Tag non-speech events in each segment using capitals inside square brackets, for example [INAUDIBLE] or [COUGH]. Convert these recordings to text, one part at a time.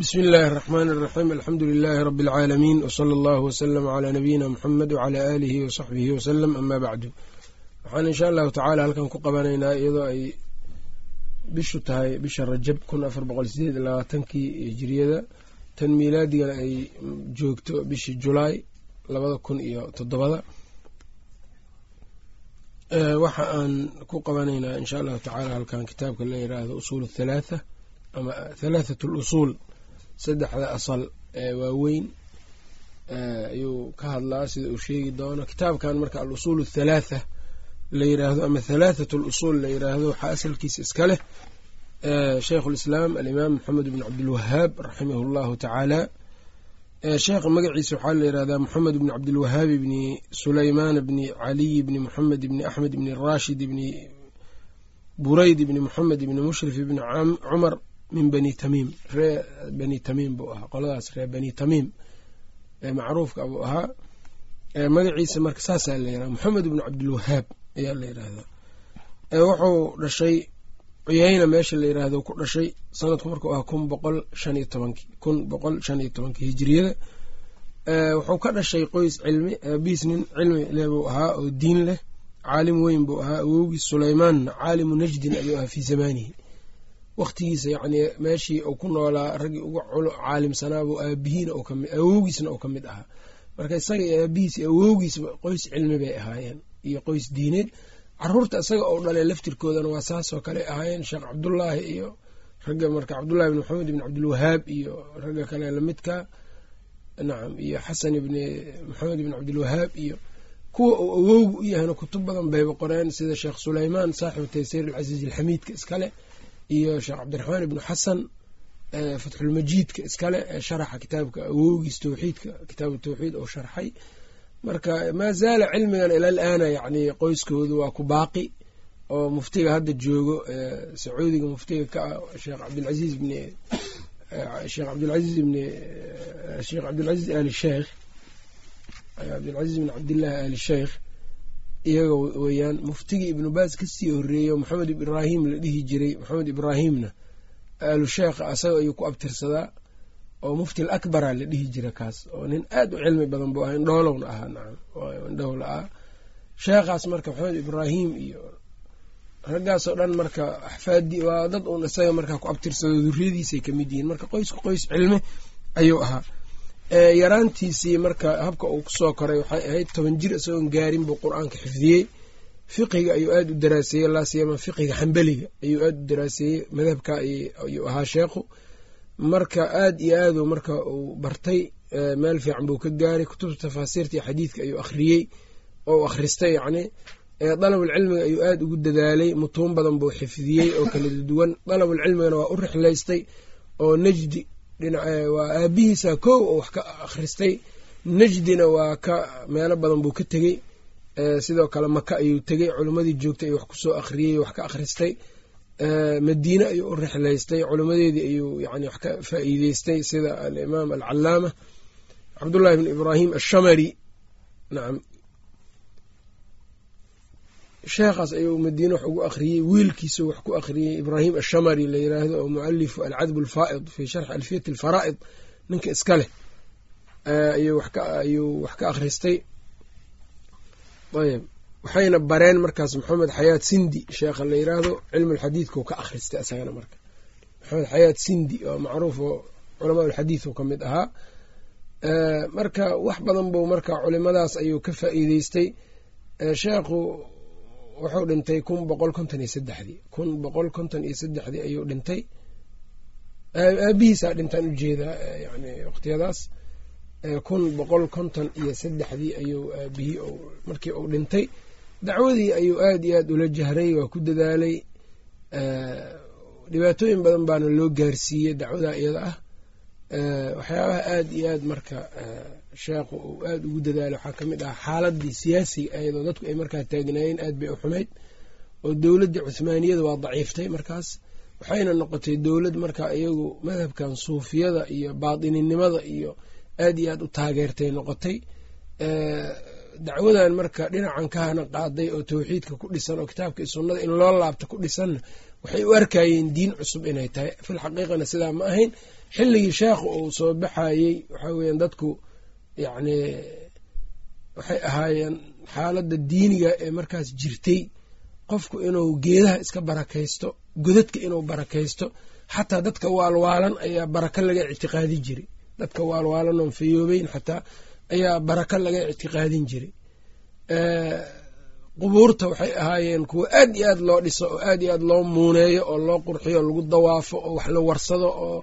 bismi illaahi araxmaani araxiim alxamdu lilaahi rabbi alcaalamiin wsala allahu wslama calaa nabiyina muxamed wacalaa aalihi wasaxbihi wasalam amaa bacdu waxaan insha allahu tacaala halkan ku qabanaynaa iyadoo ay bishu tahay bisha rajab kun afar boqol sideed labaatankii hijiriyada tan milaadigana ay joogto bishii julaay labada kun iyo toddobada. Eh, waxa aan ku qabanaynaa insha allahu tacaala halkan kitaabka la yiraahdo usuul thalaatha ama thalaathat lusuul saddexda asal ee waaweyn ayuu ka hadlaa sida uu sheegi doono. Kitaabkan marka alusuul athalaatha la yiraahdo ama thalaathatu lusuul la yiraahdo waxaa asalkiisa iska leh sheikhu lislaam alimaam maxamed bn cabdilwahaab raximahu llahu tacaala. Sheekha magaciisa waxaa la yirahdaa moxamed bni cabdilwahaabi bni sulaymaan bni caliy bni moxamed bni axmed bni rashid bni burayd bni moxamed bni mushrif bni cumar min bani tamiim ree bani tamiim buu ahaa. Qoladaas ree bani tamiim ee macruufka buu ahaa. Magaciisa marka saasaa la yirahda moxamed bni cabdilwahaab ayaa la yirahdaa wuxuu dhashay cuyayna meesha la yiraahdo ku dhashay sanadku markuu ahaa kun boqol shan iyo tobankii kun boqol shan iyo tobankii hijiriyada wuxuu ka dhashay qoys cilmi aabihiis nin cilmi leh buu ahaa oo diin leh caalim weyn buu ahaa. Awowgiis sulaymaanna caalimu najdin ayuu ahaa fii zamaanihi waqtigiisa yacni meeshii uu ku noolaa raggii uga caalimsanaabuu aabihiina awowgiisna uu ka mid ahaa. Marka isaga iyo aabihiis iyo awowgiisba qoys cilmi bay ahaayeen iyo qoys diineed. Caruurta isaga oo dhalay laftirkoodana waa saasoo kale ahaayeen. Sheekh cabdullaahi iyo ragga marka cabdullahi bn maxamed ibn cabdilwahaab iyo ragga kale lamidka nacam iyo xasan ibni maxamed ibn cabdilwahaab iyo kuwa uu awowga u yahayna kutub badan bayba qoreen sida sheekh sulaymaan saaxibu taysiir alcasiiz alxamiidka iskale iyo sheekh cabdiraxmaan ibnu xasan fatxulmajiidka iskale ee sharaxa kitaabka awowgiis towxiidka kitaabu tawxiid oo sharxay. Marka maa zaala cilmigan ila alaana yacni qoyskoodu waa ku baaqi oo muftiga hadda joogo sacuudiga muftiga ka ah sheekh cabdilcasiiz bni sheekh cabdilcasiiz bni sheekh cabdilcasiiz ali sheikh cabdilcasiiz bni cabdillaahi ali sheikh iyaga weeyaan muftigii ibnu baas ka sii horeeyo maxamed ibraahim la dhihi jiray maxamed ibraahimna alu sheekha asaga ayuu ku abtirsadaa oo mufti al akbara la dhihi jira kaas oo nin aad u cilmi badan buu ahaa indhoolowna ahaa nacam indhowla ah sheekhaas marka maxamed ibraahim iyo raggaasoo dhan marka axfaadii waa dad uun isaga markaa ku abtirsado duriyadiisay ka mid yihiin. Marka qoysku qoys cilmi ayuu ahaa yaraantiisii marka habka uu ku soo koray waxay ahayd toban jir isagoon gaarin buu qur'aanka xifdiyey. Fiqiga ayuu aada u daraaseeyey laasiyama fiqiga xambeliga ayuu aada u daraaseeyey madhabka ayuu ahaa sheekhu. Marka aada iyo aadu marka uu bartay meel fiican buu ka gaaray kutubta tafaasiirta iyo xadiidka ayuu akhriyey oo akhristay yacni dalabulcilmiga ayuu aada ugu dadaalay mutuun badan buu xifdiyey oo kala duwan. Dalabulcilmigana waa u rixlaystay oo najdi waa aabihiisa kow oo wax ka akhristay. Najdina waa ka meelo badan buu ka tegey. Sidoo kale maka ayuu tegey. Culimmadii joogtay ayuu wax ku soo akhriyey wax ka akhristay. Madiine ayuu u rixlaystay culimadeedii ayuu yani wax ka faa'iideystay sida alimaam alcalaama cabdullahi bn ibraahim ashamari nacam sheekhaas ayuu madiine wax ugu akhriyey wiilkiisa wax ku akhriyey ibraahim ashamari la yiraahdo oo mualifu alcadb alfaa'id fi sharxi alfiyat alfaraa'id ninka iska leh ayuu wax ka akhristay. Ayb waxayna bareen markaas maxamed xayaat sindi sheekha la yiraahdo cilmu lxadiidkau ka akhristay isagana marka. Maxamed xayaat sindi oo macruuf oo culamaa ulxadiid u ka mid ahaa. Marka wax badan buu marka culimadaas ayuu ka faa'iideystay sheekhu wuxuu dhintay kun boqol konton iyo saddexdii. Kun boqol konton iyo saddexdii ayuu dhintay. Aabihiisaa dhintaan u jeedaa yani waqtiyadaas. Kun boqol konton iyo saddexdii ayuu aabihii markii uu dhintay. Dacwadii ayuu aada iyo aada ula jahray waa ku dadaalay. Dhibaatooyin badan baana loo gaarsiiyey dacwadaa iyada ah. Waxyaabaha aada iyo aad marka sheekhu uu aada ugu dadaalay waxaa ka mid ah xaaladii siyaasiga ayadoo dadku ay markaa taagnaayeen aad bay u xumayd oo dowladdii cuhmaaniyada waa daciiftay markaas waxayna noqotay dowlad markaa iyagu madhabkan suufiyada iyo baatininimada iyo aad iyo aad u taageertay noqotay. Dacwadan marka dhinacan kahana qaaday oo tawxiidka ku dhisan oo kitaabka iyo sunnada in loo laabta ku dhisanna waxay u arkayeen diin cusub inay tahay. Filxaqiiqana sidaa ma ahayn xilligii sheekhu uu soo baxayey waxaa weeyaan dadku yacni waxay ahaayeen xaaladda diiniga ee markaas jirtay. Qofku inuu geedaha iska barakaysto godadka inuu barakaysto xataa dadka waalwaalan ayaa baraka laga ictiqaadi jiray. Dadka waalwaalan oon fayoobeyn xataa ayaa baraka laga ictiqaadin jiray. Qubuurta waxay ahaayeen kuwa aad iyo aad loo dhiso oo aad iyo aad loo muuneeyo oo loo qurxiyo oo lagu dawaafo oo wax la warsado oo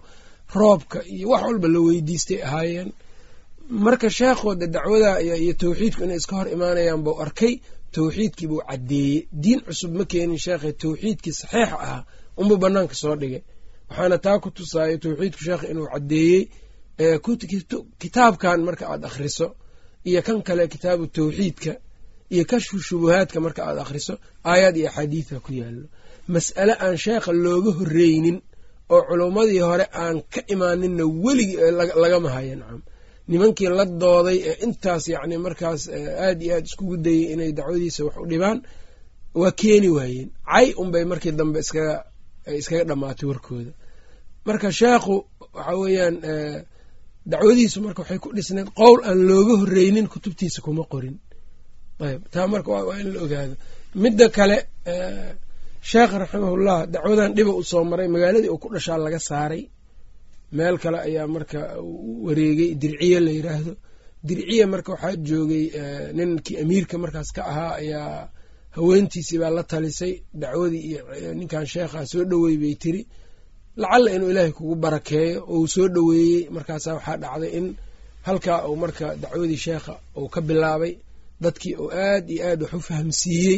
roobka iyo wax walba la weydiistay ahaayeen marka sheekhooda dacwada iyo tawxiidku inay iska hor imaanayaan buu arkay tawxiidkii buu caddeeyey diin cusub ma keenin sheekhe tawxiidkii saxiixa ahaa unbuu banaanka soo dhigay. Waxaana taa ku tusaayo tawxiidku sheekh inuu caddeeyey kitaabkan marka aad akhriso iyo kan kale kitaabu tawxiidka iyo kashfu shubuhaadka marka aad akhriso aayaad iyo axaadiida ku yaallo. Mas'ale aan sheekha looga horreynin oo culummadii hore aan ka imaaninna weligii lagama haya nacam nimankii la dooday ee intaas yacni markaas aad iyo aad iskugu dayey inay dacwadiisa wax u dhibaan waa keeni waayeen. Cay unbay markii dambe iskaga ay iskaga dhammaatay warkooda. Marka sheekhu waxa weeyaan dacwadiisu marka waxay ku dhisneed qowl aan looga horreynin kutubtiisa kuma qorin. Ayb taa marka waa in la ogaado. Midda kale sheekh raximahullah dacwadan dhiba u soo maray magaaladii uu ku dhashaa laga saaray meel kale ayaa marka wareegay dirciye la yiraahdo. Dirciye marka waxaa joogay ninkii amiirka markaas ka ahaa ayaa haweentiisii baa la talisay. Dacwadii iyo ninkan sheekha soo dhoweey bay tiri. Lacalla inuu ilaahay kugu barakeeyo ou soo dhoweeyey markaasa waxaa dhacday in halkaa uu marka dacwadii sheekha uu ka bilaabay dadkii uu aad iyo aad wax u fahamsiiyey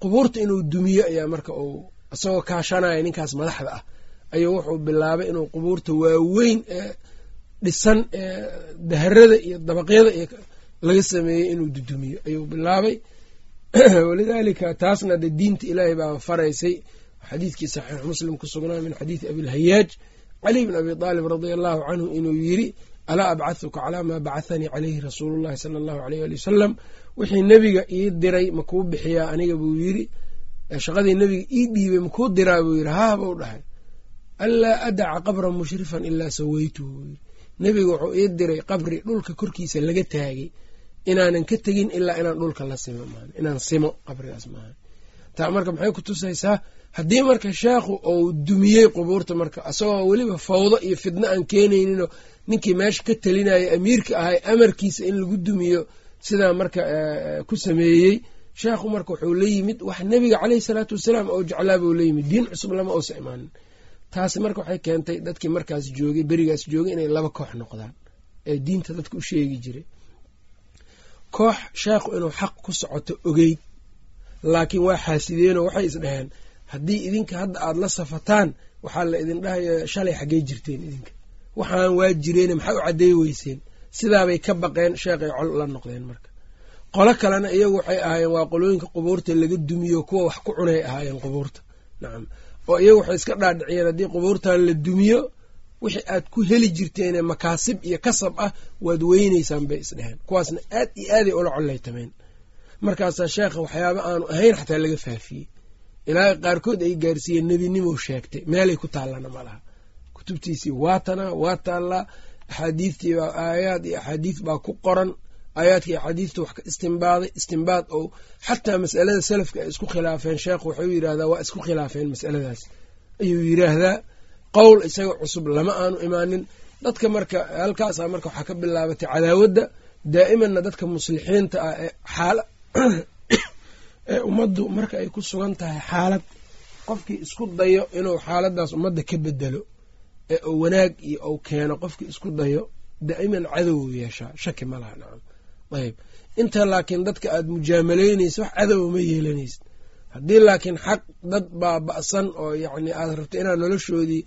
qubuurta inuu dumiyo ayaa marka uu isagoo kaashanaya ninkaas madaxda ah ayuu wuxuu bilaabay inuu qubuurta waaweyn ee dhisan ee daharada iyo dabaqyada iyo laga sameeyey inuu dudumiyo. Ayuu bilaabay. [CLEARS THROAT] Walidaalika taasna de diinta ilaahay baa faraysay. Xadiidkii saxiix muslim ku sugnaa min xadiidi abilhayaaj cali bn abi aalib radia allahu canhu inuu yiri alaa abcahuka calaa maa bacahanii caleyhi rasuulu llahi sala allahu aleyh ali wasalam. Wixii nebiga ii diray makuu bixiyaa aniga buu yiri shaqadii nebiga ii dhiibay makuu diraa buu yiri haa buu dhahay anlaa adaca qabran mushrifan ilaa sawaytuhu buu wuxuu ii diray qabri dhulka korkiisa laga taagay inaanan ka tegin ilaa inaan dhulka la simo maan inaan simo qabrigaas maahan taa marka maxay ku tusaysaa haddii marka sheekhu uu dumiyey qubuurta marka asagoo weliba fawdo iyo fidno aan keenayninoo ninkii meesha ka telinaya amiirka ahay amarkiisa in lagu dumiyo sidaa marka ku sameeyey. Sheekhu marka wuxuu la yimid wax nebiga caleyhi salaatu wasalaam oo jeclaa buu la yimid. Diin cusub lama uusa imaanin taasi marka waxay keentay dadkii markaas joogay berigaas joogay inay laba koox noqdaan ee diinta dadka u sheegi jiray. Koox sheekhu inuu xaq ku socoto ogeyd laakiin waa xaasideenoo waxay isdhaheen haddii idinka hadda aada la safataan waxaa la idin dhahaya shalay xaggey jirteen idinka. Waxaan waa jireene maxaa u caddeey weyseen? Sidaabay ka baqeen sheekhay col la noqdeen marka. Qolo kalena iyagu waxay ahaayeen waa qolooyinka qubuurta laga dumiyo kuwa wax ku cunay ahaayeen qubuurta. Nacam oo iyagu waxay iska dhaadhiciyeen haddii qubuurtan la dumiyo wixii aad ku heli jirteene makaasib iyo kasab ah waad weyneysaan bay isdheheen kuwaasna aad iyo aaday ula collaytameen. Markaasaa sheekha waxyaaba aanu ahayn xataa laga faafiyey. Ilaa qaarkood ay gaarsiiyeen nebinimo sheegtay. Meelay ku taallana ma laha. Kutubtiisii waa tanaa waa taallaa. Axaadiistii baa aayaad iyo axaadiis baa ku qoran aayaadkii axaadiista wax ka istimbaaday istimbaad oo xataa masalada salafka ay isku khilaafeen sheekhu wuxuu yidhahdaa waa isku khilaafeen masaladaas. Ayuu yidhaahdaa qowl isaga cusub lama aanu imaanin. Dadka marka halkaasa marka waxaa ka bilaabatay cadaawadda daa'imanna dadka muslixiinta ah ee xaala [COUGHS] ee ummaddu marka ay ku sugan tahay xaalad qofkii isku dayo inuu xaaladaas ummadda ka bedelo ee wanaag iyo uu keeno qofkii isku dayo daa'iman cadow yeeshaa. Shaki ma laha nacam ayb. Inta laakiin dadka aada mujaamalaynaysa wax cadowa ma yeelanaysid. Haddii laakiin xaq dad baaba'san oo yacni aad rabto inaad noloshoodii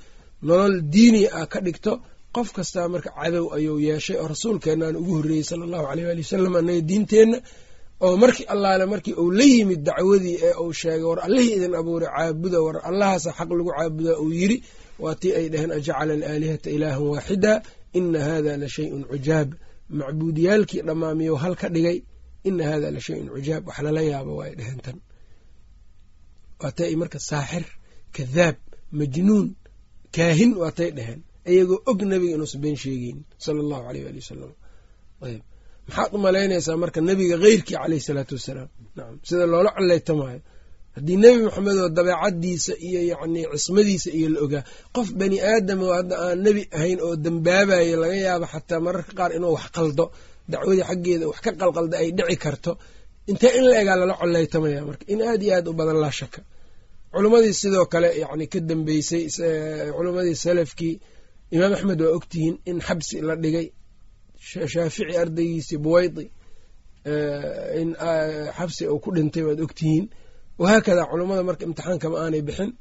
nolol diini ah ka dhigto qof kastaa marka cadow ayuu yeeshay oo rasuulkeenaan ugu horreeyey sala allahu aleyh waali wasalam annaga diinteenna oo markii allaale markii uu la yimid dacwadii ee uu sheegay war allihii idin abuuray caabuda war allahaasa xaq lagu caabudaa uu yiri waa tii ay dhaheen ajacala alaalihata ilaahan waaxida ina hada la shayun cujaab macbuudiyaalkii dhammaamiyou hal ka dhigay ina hada la shayun cujaab wax lala yaabo waa ay dhaheen tan. Waatay marka saaxir kadaab majnuun kaahin waatay dhaheen. Iyagoo og nebiga inuusan been sheegeynin sala allahu aleyh waali wasalam ayb maxaad u malaynaysaa marka nebiga keyrkii caleyhi salaatu wassalaam nacam sida loola coleytamaayo haddii nebi maxamed oo dabeecadiisa iyo yacni cismadiisa iyo la ogaa qof bani aadam oo hadda aan nebi ahayn oo dambaabayo laga yaabo xataa mararka qaar inuu wax qaldo dacwadii xaggeeda wax ka qalqalda ay dhici karto intee in la egaa lala coleytamaya marka. In aad iyo aad u badan laa shaka. Culimmadii sidoo kale yacni ka dambeysay culimmadii salafkii imaam axmed waa ogtihiin in xabsi la dhigay shaafici ardaygiisii buwaydi in xabsi uu ku dhintay waad ogtihiin wahaakada culummada marka imtixaankama aanay bixin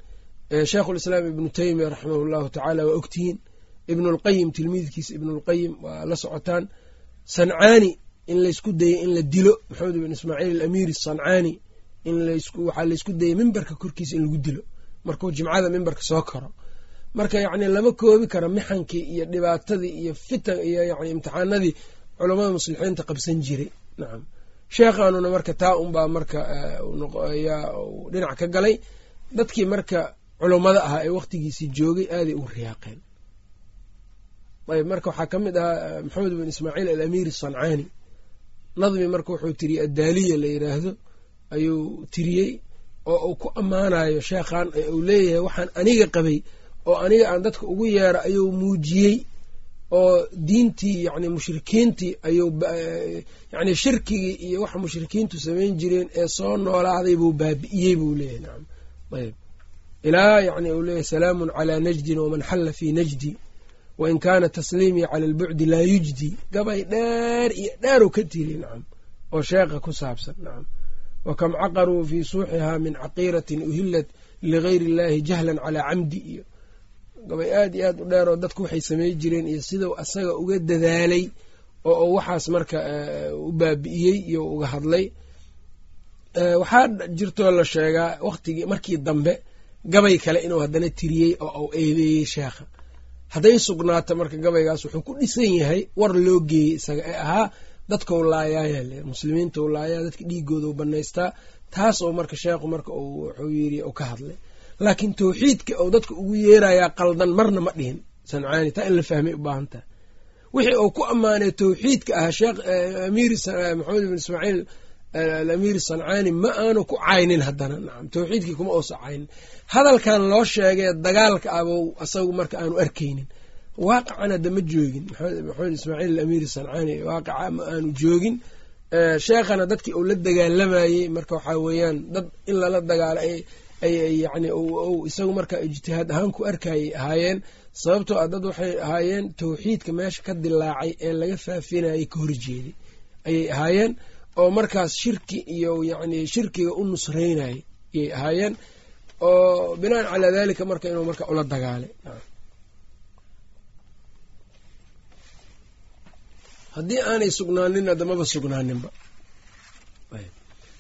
sheikhulislaam ibnu teymiya raximah llahu tacaala waa ogtihiin ibnulqayim tilmiidkiisa ibnulqayim waa la socotaan sancaani in laysku dayey in la dilo maxamed ibn ismaaciil alamiiri sancaani in waxaa laysku dayey mimbarka korkiisa in lagu dilo markuu jimcada mimbarka soo karo marka yacni lama koobi karo mixankii iyo dhibaatadii iyo fitan iyo yani imtixaanadii culammada muslixiinta qabsan jiray nacam sheekhaanuna marka taa unbaa marka yaa dhinac ka galay. Dadkii marka culummada ahaa ee wakhtigiisii joogay aaday u riyaaqeen. Ayb marka waxaa ka mid ahaa maxamed bin ismaaciil alamiiri sancaani nadmi marka wuxuu tiriyey addaaliya la yidhaahdo ayuu tiriyey oo uu ku ammaanayo sheekhan uu leeyahay waxaan aniga qabay oo aniga aan dadka ugu yeera ayuu muujiyey oo diintii yani mushrikiintii ayuu yani shirkigii iyo waxa mushrikiintu samayn jireen ee soo noolaaday buu baabi'iyey buu leeyahay. Nacam ayb ilaa yani uu leeyahay salaamun calaa najdin waman xalla fii najdi wain kaana tasliimii cala albucdi laa yujdi. Gabay dheer iyo dheeru ka tiri nacam oo sheeqa ku saabsan nacam wakam caqaruu fii suuxihaa min caqiiratin uhillat ligayri illaahi jahlan calaa camdi iyo gabay aad iyo aad u dheer oo dadku waxay samey jireen iyo sidau asaga uga dadaalay oo u waxaas marka u baabi'iyey iyo uga hadlay. Waxaa jirtoo la sheegaa waktigii markii dambe gabay kale inuu haddana tiriyey oo uu eedeeyey sheekha hadday sugnaato marka gabaygaas wuxuu ku dhisan yahay war loo geeyey isaga ee ahaa dadkau laayaayale muslimiintau laayaa dadka dhiigooda u banaystaa taas oo marka sheekhu marka wuxuu yiri u ka hadlay laakiin tawxiidka ou dadka ugu yeerayaa qaldan marna ma dhihin. Sancaani taa in la fahmay u baahan wixii uu ku ammaanay tawxiidka ahaa sheekh amiir maxamed ibn ismaaciil alamiiri sancaani ma aanu ku caynin haddana. Nacam tawxiidkii kuma uusa caynin. Hadalkan loo sheegay dagaalka abou asagu marka aanu arkaynin. Waaqacan hadda ma joogin maxamed ismaaciil alamiiri sancaani waaqaca ma aanu joogin. Sheekhana dadkii uu la dagaalamayey marka waxaa weeyaan dad in lala dagaalo ay yani isagu marka ijtihaad ahaan ku arkayay ahaayeen sababtoo ah dad waxay ahaayeen tawxiidka meesha ka dilaacay ee laga faafinayay ka horjeeday ayay ahaayeen oo markaas shirki iyo yacni shirkiga u nusreynayay ayay ahaayeen oo binaan calaa dalika marka inuu marka ula dagaalay. Haddii aanay sugnaanin adamaba sugnaaninba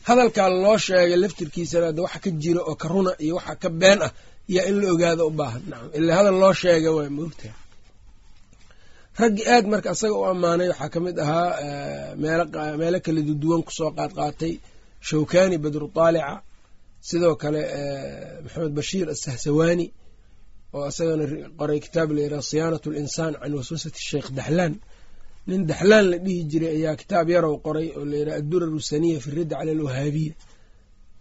hadalkaa loo sheegay laftirkiisana ada waxa ka jira oo ka runa iyo waxa ka been ah yaa in la ogaado u baahan. Nacam ilaa hadal loo sheega waa moogtaha raggii aad marka asaga u ammaanay waxaa ka mid ahaa meelo kala duwan ku soo qaadqaatay shawkani badru taalica sidoo kale maxamed bashiir asahsawaani oo isagana qoray kitaab la yidhaha siyaanat linsaan can waswasati sheikh daxlaan nin daxlaan la dhihi jiray ayaa kitaab yarow qoray oo layidhaha addurar usaniya fi ridda cala alwahaabiya.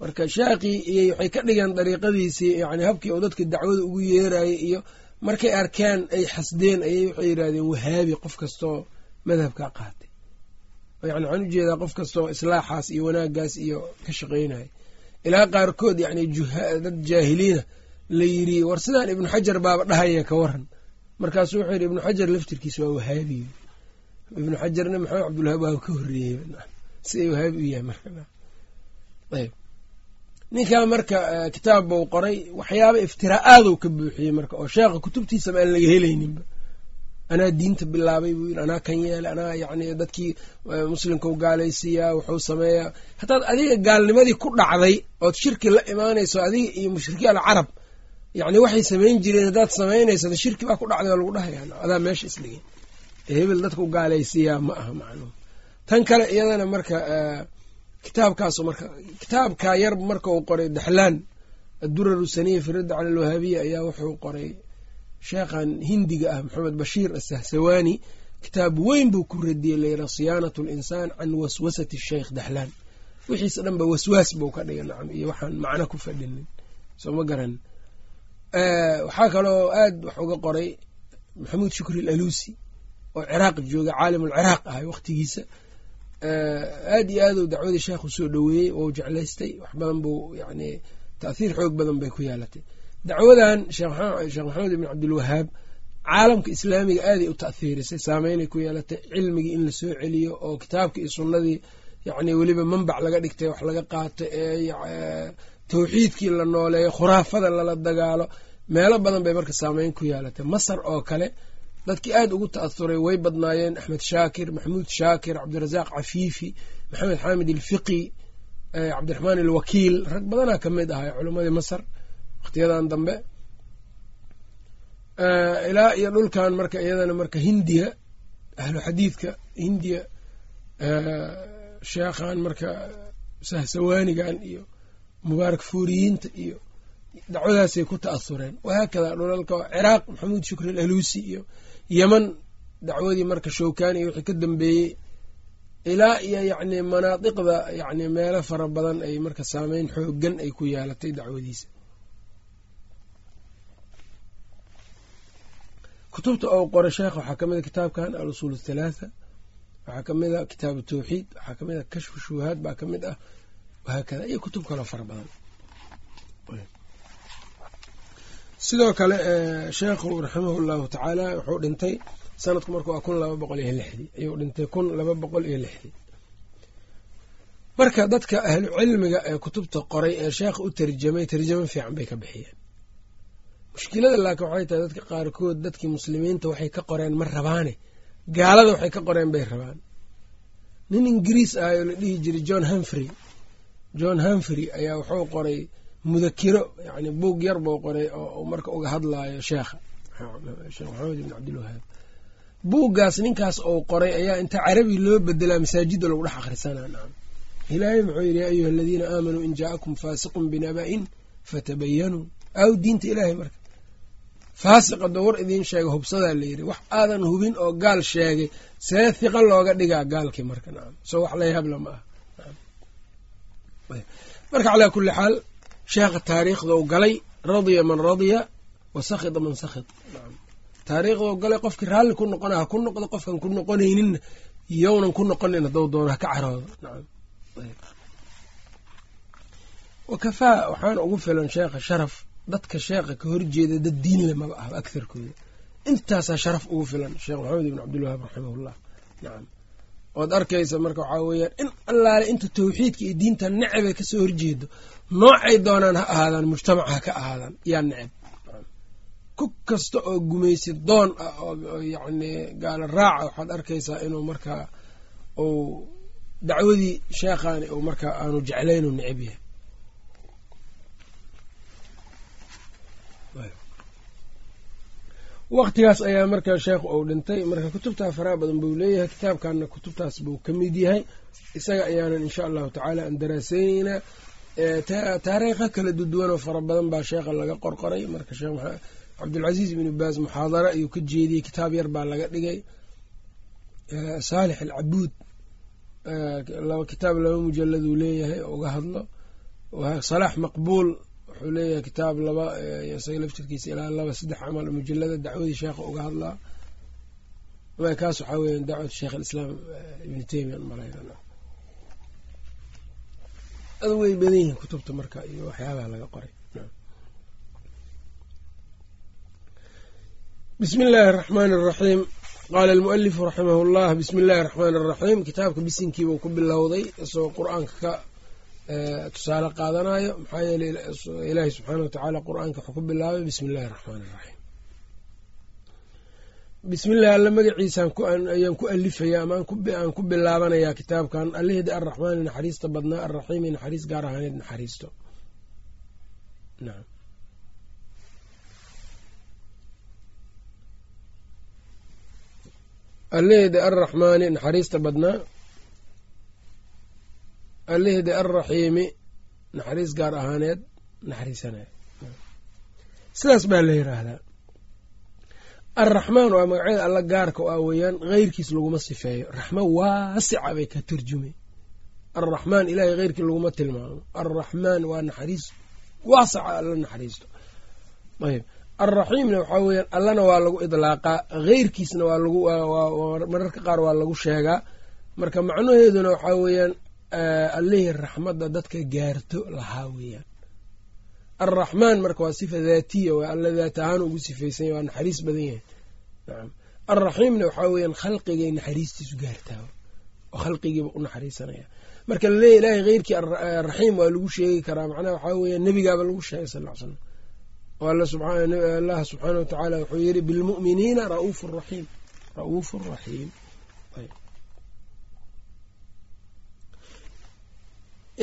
Marka shaaqii iyy waxay ka dhigeen dariiqadiisii yani habkii uu dadka dacwada ugu yeerayay iyo markay arkeen ay xasdeen ayay waxay yidhahdeen wahaabi qof kastoo madhabkaa qaatay. Yani waxaan u jeedaa qof kastoo islaaxaas iyo wanaagaas iyo ka shaqeynaya ilaa qaarkood yani dad jaahiliina la yiri war sidaan ibnu xajar baaba dhahaya ka waran markaasuu wuxuu yidhi ibnu xajar laftirkiisa waa wahaabi ibnu xajarna maxamed cabdulwahaab waa ka horreeyey si ay wahaabi u yahay markaayb ninkaa marka kitaab buu qoray waxyaaba iftiraa'aaduu ka buuxiyey marka oo sheekha kutubtiisaba aan laga helayninba anaa diinta bilaabay buu yidhi anaa kan yeelay anaa yacni dadkii muslimkau gaalaysiiyaa wuxuu sameeyaa. Hataad adiga gaalnimadii ku dhacday ood shirki la imaanayso adiga iyo mushrikiin alcarab yacni waxay samayn jireen haddaad samaynaysa shirki baa ku dhacday oo lagu dhahaya adaa meesha isligay hebel dadku gaalaysiiyaa ma aha macluum tan kale iyadana marka kitaabkaasu marka kitaabkaa yar marka uu qoray daxlaan addurar usaniya fi cala alwahaabiya ayaa wuxuu qoray sheekhan hindiga ah maxamed bashiir asahsawaani kitaab weyn buu ku radiyey layidhaha siyaanat linsaan can waswasati sheikh daxlaan wixiisa dhan ba waswaas buu ka dhigay nacam iyo waxaan macno ku fadhinin soo garan. Waxaa kaloo aad wax uga qoray maxamuud shukri alalusi oo ciraaq jooga caalimulciraaq ahay waqtigiisa. Aad iyo aad uu dacwadii sheekh u soo dhoweeyey wou jeclaystay wax badan buu yani taathiir xoog badan bay ku yeelatay dacwadan sheekh maxamed ibn cabdilwahaab caalamka islaamiga aaday u ta'hiirisay saameynay ku yeelatay cilmigii in la soo celiyo oo kitaabkii iyo sunnadii yacni weliba manbac laga dhigtay wax laga qaato ee tawxiidkii la nooleeyo khuraafada lala dagaalo meelo badan bay marka saameyn ku yeelatay masar oo kale dadkii aad ugu ta'asuray way badnaayeen axmed shaakir maxamuud shaakir cabdirasaaq cafiifi maxamed xaamid ilfiqi cabdiraxmaan ilwakiil. Rag badanaa ka mid ahay culimmadii masar wakhtiyadan dambe. Ilaa iyo dhulkan marka iyadana marka hindiya ahlu xadiidka hindiya sheekhan marka sahsawaanigan iyo mubaarak fuuriyiinta iyo dacwadaasay ku ta'asureen wahaakada dhulalka ciraaq maxamuud shukri alaluusi iyo yeman dacwadii marka showkani wixii ka dambeeyey ilaa iyo yacni manaadiqda yacni meelo fara badan ay marka saameyn xoogan ay ku yeelatay dacwadiisa. Kutubta ou qoray sheekh waxaa ka mid a kitaabkan alusuul athalaatha waxaa ka mid a kitaab tawxiid waxaa ka mid a kashfu shubahaad baa ka mid ah wahaakada iyo kutub kaloo fara badan sidoo kale sheekhu raximah llahu tacaala wuxuu dhintay sanadku marka waa kun laba boqol iyo lixdii ayuu dhintay kun laba boqol iyo lixdii marka dadka ahlu cilmiga ee kutubta qoray ee sheekha u tarjamay tarjamo fiican bay ka bixiyeen. Mushkilada laakiin waxay tahay dadka qaarkood dadkii muslimiinta waxay ka qoreen ma rabaane. Gaalada waxay ka qoreen bay rabaan. Nin ingiriis ah oo la dhihi jiray john humfrey john humfrey ayaa wuxuu qoray mudakiro yani buug yar buu qoray oo marka uga hadlaayo sheekha. Sheekh maxamed ibn cabdilwahaab buuggaas ninkaas ou qoray ayaa inta carabi loo bedelaa masaajida lagu dhex akhrisanaa nacam ilaahay muxuu yidhi ya ayuha aladiina aamanuu in jaakum faasiqun binaba'in fatabayanuu aw diinta ilaahay marka. Faasiq haddoo war idiin sheega hubsadaa la yidhi. Wax aadan hubin oo gaal sheegay see hiqa looga dhigaa gaalkii marka nacam soo wax layhabla ma ah marka calaa kulli xaal sheekha taariikhdou galay radiya man radiya wa sakhita man sakhit nacam taariikhdou galay qofkii raalli ku noqona ha ku noqdo qofkan ku noqonayninna yownan ku noqonin haddou doono ha ka caroodo. Nacam. Wa kafaa waxaana ugu filan sheekha sharaf dadka sheekha ka horjeeda dad diinle maba ahba agharkooda intaasaa sharaf ugu filan sheekh maxamed ibn cabdilwahaab raximahullah. Nacam. Ood arkaysa marka waxaa weeyaan in allaale inta tawxiidka iyo diinta necebay ka soo horjeedo noocay doonaan ha ahaadaan mujtamaca ha ka ahaadaan yaa neceb. Ku kasta oo gumaysi doon ah oo yacni gaalo raaca waxaad arkaysaa inuu markaa uu dacwadii sheekhaani uu markaa aanu jeclayn u neceb yahay. Waqtigaas ayaa marka sheekhu uu dhintay marka kutubtaa faraha badan buu leeyahay kitaabkanna kutubtaas buu ka mid yahay. Isaga ayaanan insha allahu tacaala aan daraaseyneyna taariikha kala duduwanoo fara badan baa sheekha laga qorqoray. Marka sheekh cabdulcasiis ibnu baas muxaadara ayuu ka jeediyey kitaab yar baa laga dhigay. Saalix alcabuud kitaab laba mujaladuu leeyahay oo uga hadlo. Salaax maqbuul wuxuu leeyahay kitaab laba isaga laftirkiisa ilaa laba saddex camal mujalada dacwadii sheekha uga hadlaa. Kaas waxaa weya dacwat sheekh alislaam ibnu teymiya malayna ad way badan yihiin kutubta marka iyo waxyaabaha laga qoray. Bismi illaahi araxmaani araxiim qaala almualifu raximah llah bismi illahi araxmaani araxiim kitaabka bisinkiibuu ku bilowday isagoo qur'aanka ka tusaale qaadanayo. Maxaa yeeley ilaahi subxaana watacaala qur'aanka wuxuu ku bilaabay bismi illahi araxmaani iraxiim bismi illahi alla magaciisaan ayaan ku alifaya ama aan ku bilaabanayaa kitaabkan. Allihda arraxmaani naxariista badnaa arraxiimi naxariis gaar ahaaneed naxariisto. Naam. Allihda arraxmaani naxariista badnaa allihda alraxiimi naxariis gaar ahaaneed naxariisanaya sidaas baa la yiraahdaa alraxmaan waa magacyada alla gaarka oo ah weeyaan heyrkiis laguma sifeeyo. Raxmo waasica bay ka turjumay alraxmaan ilahay heyrkii laguma tilmaamo. Alraxmaan waa naxariis. Waasaca alla naxariisto. Ayb alraxiimna waxaa weyaan allana waa lagu idlaaqaa. Lagu mararka qaar waa lagu sheegaa. Marka macnaheeduna waxaa weeyaan allihii raxmadda dadka gaarto lahaa weeyaan alraxmaan marka waa sifa daatiya waa alla daat ahaan ugu sifeysanya waa naxariis badan yahay. Alraxiimna waxaa weyaan khalqigay naxariistiisu gaartaa oo khalqigiiba u naxariisanaya. Marka laleeya ilahay heyrkii araxiim waa lagu sheegi karaa macnaha waxaa weya nebigaaba lagu sheegay sal l slam oo allah subxaana wa tacaala wuxuu yiri bilmu'miniina rauufu raxiim ra'uufu raxiim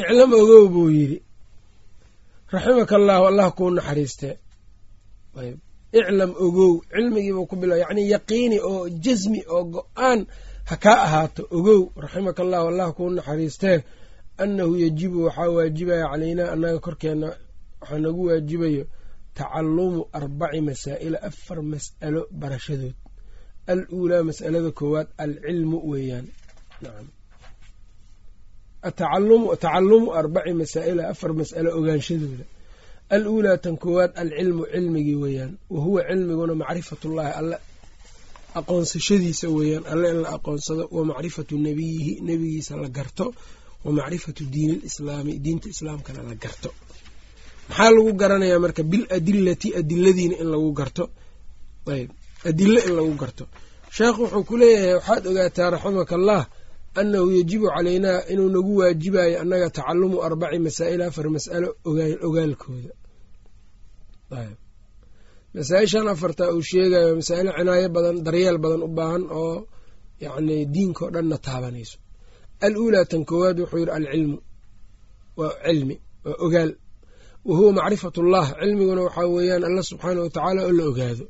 iclam ogow buu yidhi raximaka allaahu allah kuu naxariistee ayb. Iclam ogow cilmigiibuu ku bila yacni yaqiini oo jasmi oo go'aan ha kaa ahaato ogow raximaka allahu allah kuu naxariistee annahu yajibu waxaa waajibaya calaynaa annaga korkeenna waxaa nagu waajibayo tacalumu arbaci masaa'ila afar mas'alo barashadood. Al uulaa mas'alada koowaad alcilmu weeyaan nacam tacalumu arbaci masaa'ila afar mas'alo ogaanshadooda al uulaa tan koowaad alcilmu cilmigii weeyaan wa huwa cilmiguna macrifatullaahi alle aqoonsashadiisa weeyaan alle in la aqoonsado wa macrifatu nebiyihi nebigiisa la garto wa macrifatu diini lislaami diinta islaamkana la garto maxaa lagu garanayaa marka bil adilati adiladiina in lagu garto ayb adilo in lagu garto sheekh wuxuu ku leeyahay waxaad ogaataa raximaka allah annahu yajibu calaynaa inuu nagu waajibayo annaga tacalumu arbaci masaa'il afar mas'alo ogaalkooda masaa-ishan afartaa uu sheegayo masaa'ilo cinaayo badan daryeel badan u baahan oo yacni diinkao dhanna taabanayso al uulaa tan koowaad wuxuu yidhi alcilmu waa cilmi waa ogaal wa huwa macrifatullah cilmiguna waxaa weeyaan alla subxaana wa tacaala oo la ogaado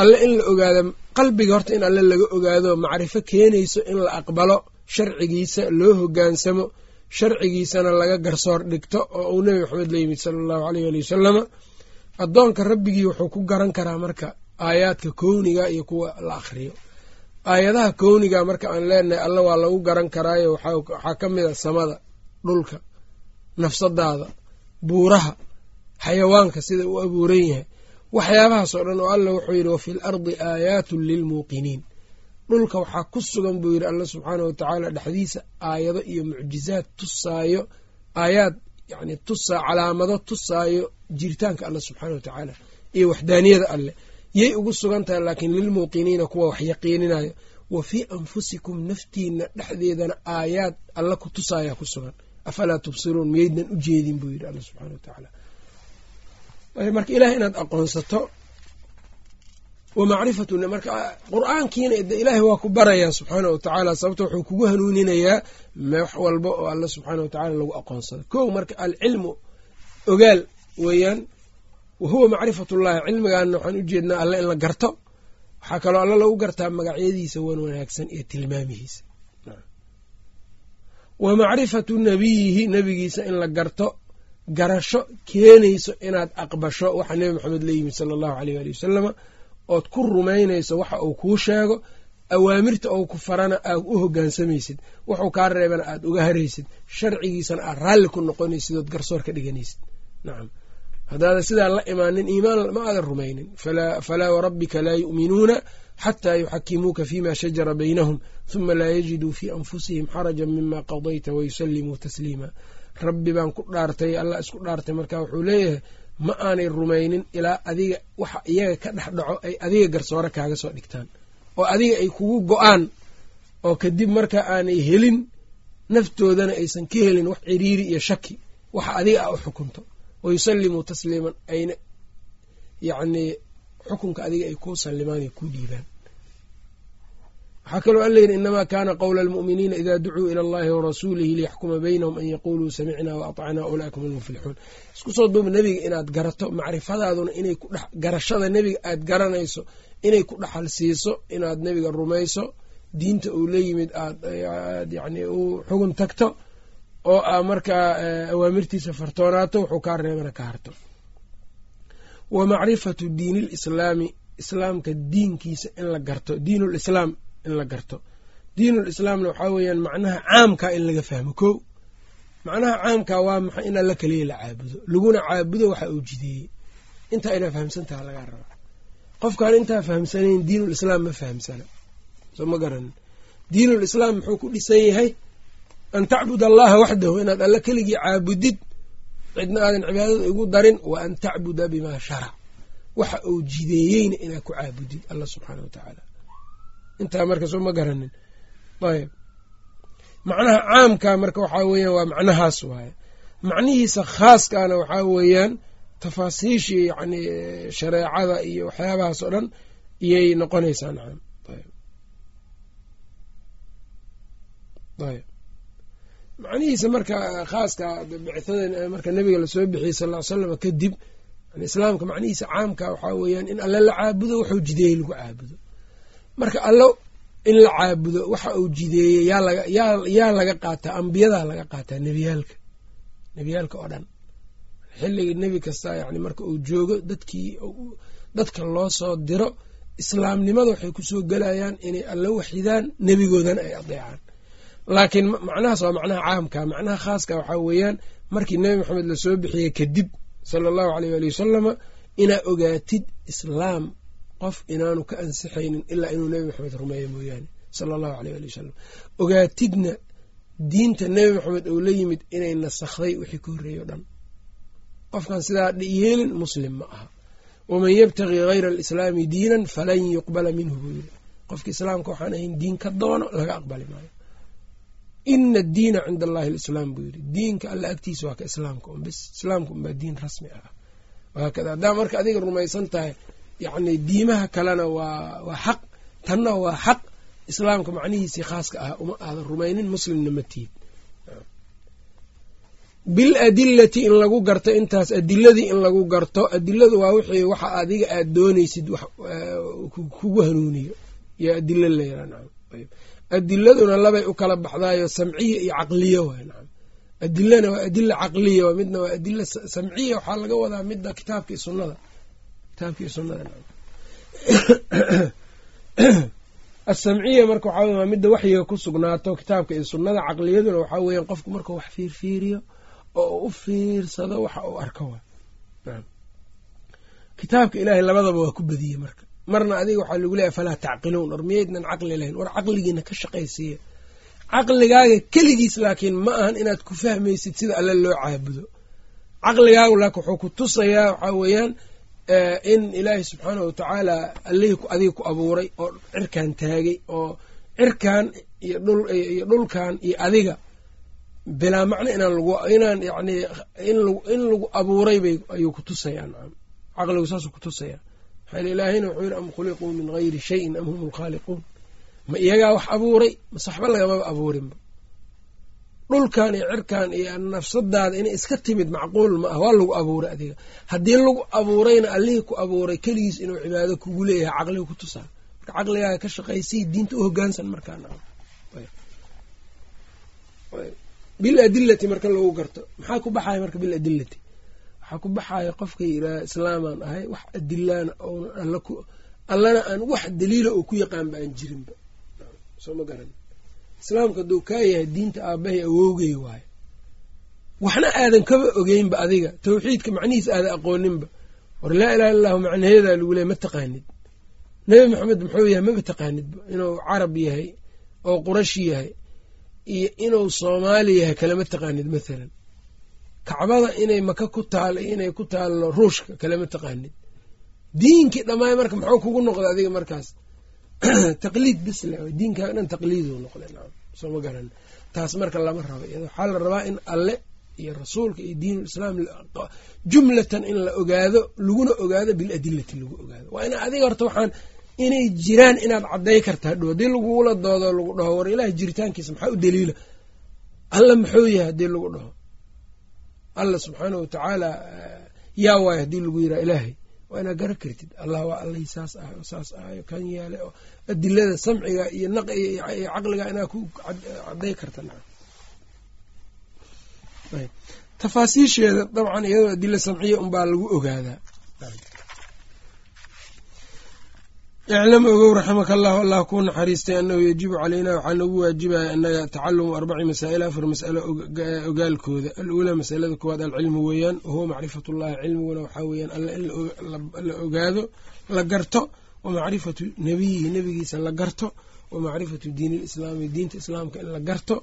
alle in la ogaado qalbiga horta in alle laga ogaado macrifo keenayso in la aqbalo sharcigiisa loo hogaansamo sharcigiisana laga garsoor dhigto oo uu nebi maxamed la yimid sala allahu aleyh ali wasalama addoonka rabbigii wuxuu ku garan karaa marka aayaadka kowniga iyo kuwa la akhriyo. Aayadaha kowniga marka aan leenahay alle waa lagu garan karaayo waxaa ka mid a samada dhulka nafsadaada buuraha xayawaanka sida uu abuuran yahay waxyaabahaas oo dhan oo alla wuxuu yidhi wa fi l ardi aayaatun lilmuuqiniin dhulka waxaa ku sugan buu yidhi alla subxaana wa tacaala dhexdiisa aayado iyo mucjizaad tusaayo aayaad yani tusaa calaamado tusaayo jiritaanka alle subxaana wa tacaala iyo waxdaaniyada alleh yay ugu sugan tahay laakiin lilmuuqiniina kuwa wax yaqiininayo wa fii anfusikum naftiina dhexdeedana aayaad alla ku tusaaya ku sugan. Afalaa tubsiruun miyaydnan u jeedin buu yidhi alla subxana wa tacaala marka ilaah inaad aqoonsato wa macrifatu marka qur'aankiina ilaahay waa ku barayaa subxaana wa tacaala sababto wuxuu kugu hanuuninayaa wax walba oo alla subxaana wa tacala lagu aqoonsado. Kow marka alcilmu ogaal weeyaan wa huwa macrifatullahi cilmigaana waxaan ujeednaa alle in la garto. Waxaa kaloo alle lagu gartaa magacyadiisa wan wanaagsan iyo tilmaamihiisa. Wa macrifatu nabiyihi nebigiisa in la garto garasho keenayso inaad aqbasho waxa nebi maxamed la yimid sala allahu aleyh ali wasalama ood ku rumaynayso waxa uu kuu sheego awaamirta ou ku farana aad u hogaansamaysid wuxuu kaa reebana aad uga haraysid sharcigiisana aad raalli ku noqonaysid ood garsoor ka dhiganaysid. Nacam haddaada sidaa la imaanin iimaan ma aadan rumaynin. Falaa warabbika laa yu'minuuna xataa yuxakimuuka fima shajara baynahum huma laa yajiduu fii anfusihim xarajan mima qadayta wayusallimuu tasliima rabbi baan ku dhaartay allah isku dhaartay. Marka wuxuu leeyahay ma aanay rumaynin ilaa adiga waxa iyaga ka dhex dhaco ay adiga garsoore kaaga soo dhigtaan. Oo adiga ay kugu go'aan oo kadib marka aanay helin naftoodana aysan ka helin wax ciriiri iyo shaki waxa adiga a u xukunto. Wayusallimuu tasliiman ayna yacnii xukunka adiga ay kuu sallimaan ay kuu dhiibaan waxaa kaloo alla yidhi inamaa kaana qowla almu'miniina idaa ducuu ila allahi warasuulihi liyaxkuma baynahum an yaquuluu samicnaa wa atacnaa ulaaika hum almuflixuun isku soo duuba nebiga inaad garato macrifadaaduna inay ku dhex garashada nebiga aad garanayso inay ku dhexal siiso inaad nebiga rumayso diinta uu la yimid aad yani u xugun tagto oo aa markaa awaamirtiisa fartoonaato wuxuu kaa reebana ka harto. Wa macrifatu diini lislaami islaamka diinkiisa in la garto diinul islaam in la garto. Diinul islaamna waxaa weeyaan macnaha caamkaa in laga fahmo ko macnaha caamkaa waa maxay in alla keliya la caabudo. Laguna caabudo waxa uu jideeyey. Intaa inaa fahamsantaha lagaa rabaa. Qofkaan intaa fahamsanayn diinul islaam ma fahamsana. Soo ma garanin diinul islaam muxuu ku dhisan yahay an tacbud allaha waxdahu inaad alla keligii caabudid cidna aadan cibaadada igu darin wa an tacbuda bimaa sharac. Waxa uu jideeyeyna inaad ku caabudid alla subxaana wa tacaala intaa marka soo ma garanin. Ayb macnaha caamka marka waxaa weeyaan waa macnahaas waaye. Macnihiisa khaaskaana waxaa weeyaan tafaasiishii yacni shareecada iyo waxyaabahaas oo dhan iyay noqonaysaa nacam. Ayb macnihiisa marka khaaska bicithada marka nabiga la soo bixiyey sal ly slam kadib islaamka macnihiisa caamka waxaa weeyaan in alle la caabudo wuxuu jideeyey lagu caabudo marka allo in la caabudo waxa uu jideeyey yaa laga qaataa ambiyadaa laga qaataa nebiyaalka. Nebiyaalka oo dhan. Xilliga nebi kasta yani marka uu joogo dadkii dadka loo soo diro islaamnimada waxay ku soo gelayaan inay alla waxidaan nebigoodana ay adeecaan. Laakiin macnahaas waa macnaha caamka macnaha khaaska waxaa weeyaan markii nebi maxamed la soo bixiyey kadib sala allahu aleyh waali wasalama inaa ogaatid islaam qof inaanu ka ansixaynin ilaa inuu nebi maxamed rumeeyo mooyaane sala allahu aleyh waali wasalam ogaatidna diinta nebi maxamed uu la yimid inay nasakhday wixii ka horreeyey o dhan. Qofkan sidaa yeelin muslim ma aha. Waman yabtagii hayra alislaami diinan falan yuqbala minhu buu yiri qofka islaamka waxaan ahayn diin ka doono laga aqbali maayo. Ina addiina cinda allahi alislaam buu yiri diinka alla agtiisa waa ka islaamka un islaamka unbaa diin rasmi ah. Wahaakada haddaa marka adiga rumaysan tahay yacni diimaha kalena waa waa xaq. Tanna waa xaq. Islaamka macnihiisii khaaska ah uma aadan rumaynin muslimna ma tiid. Biladillati in lagu garto intaas adiladii in lagu garto adiladu waa wixii waxa adiga aad doonaysid kugu hanuuniyo. Yo adilo layra adiladuna labay u kala baxdaayo samciya iyo caqliyo nacam adilana waa adila caqliya midna waa adila samciya. Waxaa laga wadaa midda kitaabka iyo sunnada sunnada nacam asamciya marka waxaa waa midda waxyiga ku sugnaato kitaabka iyo sunnada caqliyaduna waxaa weeyaan qofku markuu wax fiirfiiriyo oo u fiirsado waxa uu arko waa kitaabka ilaahay labadaba waa ku badiyey marka. Marna adiga waxaa lagu leeyahy falaa tacqiluun. War miyaydnan caqli lahayn. War caqligiina ka shaqaysiiya. Caqligaaga keligiis laakiin ma ahan inaad ku fahmaysid sida alle loo caabudo. Caqligaagu laakin wuxuu ku tusayaa waxaa weeyaan in ilaahay subxaana wa tacaala allihii adiga ku abuuray oo cirkan taagay oo cirkan iyo dhulkan iyo adiga bilaa macno inaan lagu inaan yani in lagu abuuray bay ayuu ku tusayaa nacam caqligu saasuu ku tusayaa maxaa ilaahayna wuxuu yidhi am khuliquu min gayri shayin am hum lkhaaliquun ma iyagaa wax abuuray mase waxba lagamaba abuurinba dhulkan iyo cirkan iyo nafsadaada inay iska timid macquul ma ah waa lagu abuuray adiga. Haddii lagu abuurayna allihii ku abuuray keligiis inuu cibaado kugu leeyahay caqligu ku tusaa marka caqligaaga ka shaqaysay diinta u hogaansan markaa nacam biladilati marka lagu garto. Maxaa ku baxaya marka biladilati waxaa ku baxaya qofka yidhaha islaamaan ahay wax adilaana allana aan wax daliila oo ku yaqaan ba aan jirinba. Soo ma garan islaamka hadduu kaa yahay diinta aabbahay awowgay waayo waxna aadan kaba ogeynba adiga tawxiidka macnihiis aadan aqooninba. War laa ilaha illa allahu macnaheedaa lagu leey ma taqaanid. Nebi maxamed muxuu yahay maba taqaanidba inuu carab yahay oo qurash yahay iyo inuu soomaali yahay kalama taqaanid mathalan. Kacbada inay maka ku taal inay ku taallo ruushka kalama taqaanid. Diinkii dhammaay marka muxuu kugu noqday adiga markaas [CLEARS THROAT] taqliid bis le diinkaa dhan taqliidu noqday nacam soo ma garan. Taas marka lama rabo iyado waxaa la rabaa in alle iyo rasuulka iyo diin lislaam jumlatan in la ogaado laguna ogaado biladilati lagu ogaado. Waa ina adiga horta waxaan inay jiraan inaad cadday karta hadhow haddii lagula doodo lagu dhaho war ilaah jiritaankiisa maxaa u daliila? Alla muxuu yahay haddii lagu dhaho? Alla subxaanah watacaala yaa waayo haddii lagu yiraa ilaahay waa inaad gara kartid. Allah waa allay saas ah oo saas ahayo kan yeelay oo adilada samciga iyo naq iyo caqliga inaad ku cadday karta tafaasiisheeda dabcan iyadoo adila samciya unbaa lagu ogaadaa iclam ogow raximaka allahu allah kuu naxariistay annahu yajibu calaynaa waxaa nagu waajibaya annaga tacalumu arbaci masaa'il afar mas'alo ogaalkooda aluulaa masalada koowaad alcilmu weeyaan wahuwa macrifatu llahi cilmiguna waxaa weeyaan alla in la ogaado la garto wa macrifatu nabiyihi nebigiisa la garto wa macrifatu diin lislaami diinta islaamka in la garto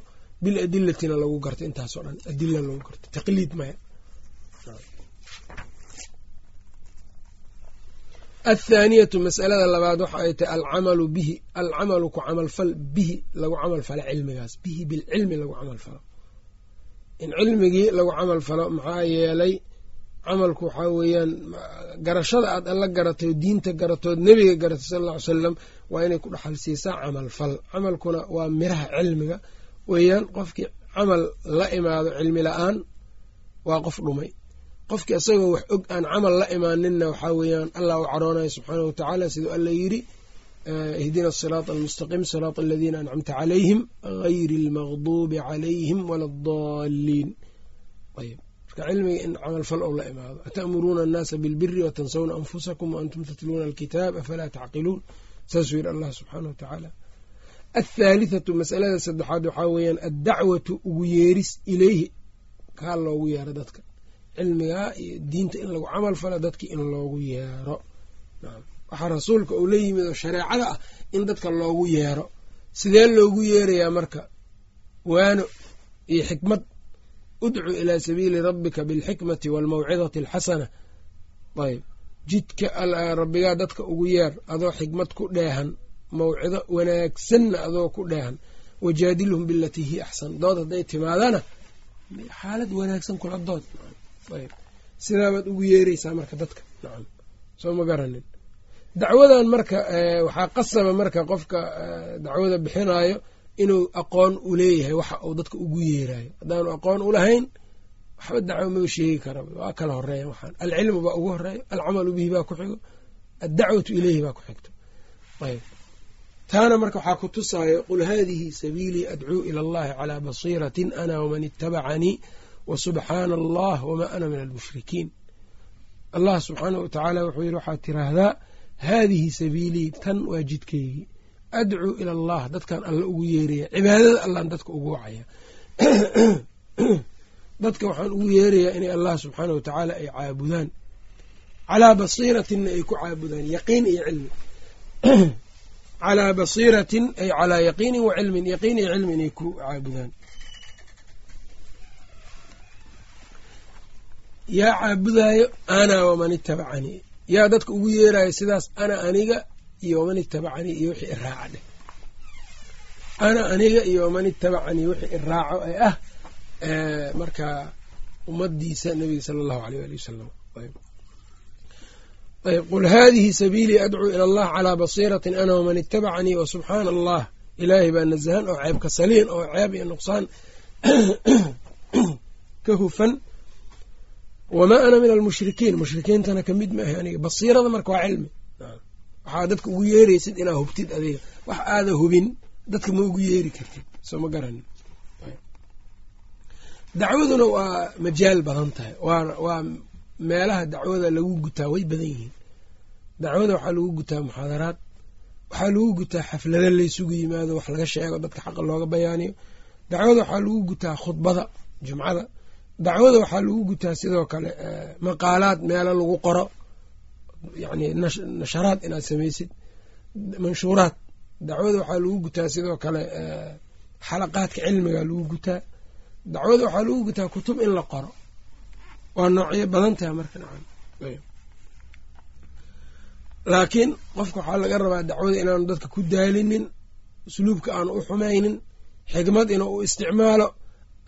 biladilatina lagu garto intaasoo dhan adila lagu garto taqliid maya athaaniyatu masalada labaad waxa ay tahay alcamalu bihi alcamalu ku camalfal bihi lagu camal falo cilmigaas bihi bilcilmi lagu camal falo in cilmigii lagu camal falo maxaa yeelay camalku waxaa weeyaan garashada aad alla garatay diinta garatood nebiga garatay sal alla ly salam waa inay ku dhaxal siisaa camal fal camalkuna waa miraha cilmiga weeyaan qofkii camal la imaado cilmi la'aan waa qof dhumay qofkii isagoo wax og aan camal la imaaninna waxaa weeyaan allah u caroonaya subxaanahu watacaala siduu alla yidhi ihdina asiraata almustaqiim siraata aladiina ancamta calayhim gayri almaqduubi calayhim wala adaliin ayb marka cilmiga in camal fal ou la imaado ata'muruuna annaasa bilbiri watansawna anfusakum waantum tatluuna alkitaab afalaa tacqiluun? Saasuu yidhi allah subxaanahu watacaala athaalithatu masalada saddexaad waxaa weeyaan addacwatu ugu yeeris ileyhi kaa loogu yeero dadka cilmigaa iyo diinta in lagu camal falo dadki in loogu yeero. Waxaa rasuulka uu la yimid oo shareecada ah in dadka loogu yeero. Sidee loogu yeerayaa marka? Waano iyo xikmad. Udcu ilaa sabiili rabbika bilxikmati waalmawcidati alxasana ayb jidka rabbigaa dadka ugu yeer adoo xikmad ku dheehan. Mawcido wanaagsanna adoo ku dheehan. Wajaadilhum bilatii hiya axsan dood hadday timaadana xaalad wanaagsan kula dood sidaabaad ugu yeereysaa marka dadka. Nacam. Soo ma garanin. Dacwadan marka waxaa qasaba marka qofka dacwada bixinaayo inuu aqoon u leeyahay waxa uu dadka ugu yeerayo haddaanu aqoon u lahayn waxba dacwo ma sheegi kara waa kala horreeya waxaan. Alcilmu baa ugu horeeyo alcamalu bihi baa ku xigo addacwatu ileyhi baa ku xigto. Ayb. Taana marka waxaa ku tusaayo qul haadihi sabiilii adcuu ila allahi calaa basiiratin ana waman itabacanii wasubxaana allah wamaa ana min almushrikiin allah subxaanahu watacaala wuxuu yidhi waxaad tiraahdaa haadihi sabiilii tan waa jidkaygii adcuu ila allah dadkan alla ugu yeeraya cibaadada allaan dadka ugu wacaya. [CLEARS THROAT] Dadka waxaan ugu yeerayaa inay allah subxaanahu watacaala ay caabudaan. Calaa basiiratinna ay ku caabudaan yaqiin iyo cilmi. [CLEARS THROAT] Calaa basiiratin ay calaa yaqiinin wa cilmin yaqiin iyo cilmi inay ku caabudaan yaa caabudaayo ana waman itabacanii yaa dadka ugu yeerayo sidaas ana aniga iyo waman itabacanii iyo wixii iraaca dheh. Ana aniga iyo waman itabacanii wixii iraaco ee ah marka ummadiisa nabiga sala allahu aleyh ali wasalam ayb. Qul haadihi sabiilii adcuu ila allah calaa basiiratin ana waman itabacanii wa subxaana allah ilaahay baa nasahan oo ceebka saliin oo ceeb iyo nuqsaan [CLEARS THROAT] ka hufan wamaa ana min almushrikiin mushrikiintana ka mid maahay aniga basiirada marka waa cilmi waxaa dadka ugu yeeraysid inaa hubtid adiga wax aada hubin dadka ma ugu yeeri kartid soo ma garanin dacwaduna waa majaal badan tahay waa meelaha dacwada lagu gutaa way badan yihiin dacwada waxaa lagu gutaa muxaadaraad waxaa lagu gutaa xaflado laysugu yimaado wax laga sheego dadka xaqa looga bayaaniyo dacwada waxaa lagu gutaa khudbada jumcada dacwada waxaa lagu gutaa sidoo kale maqaalaad meelo lagu qoro. Yani nasharaad inaad samaysid. Manshuuraad. Dacwada waxaa lagu gutaa sidoo kale xalaqaadka cilmiga lagu gutaa. Dacwada waxaa lagu gutaa kutub in la qoro. Waa noocyo badan tahay marka laakiin qofka waxaa laga rabaa dacwada inaanu dadka ku daalinin usluubka aanu u xumaynin xikmad inuu u isticmaalo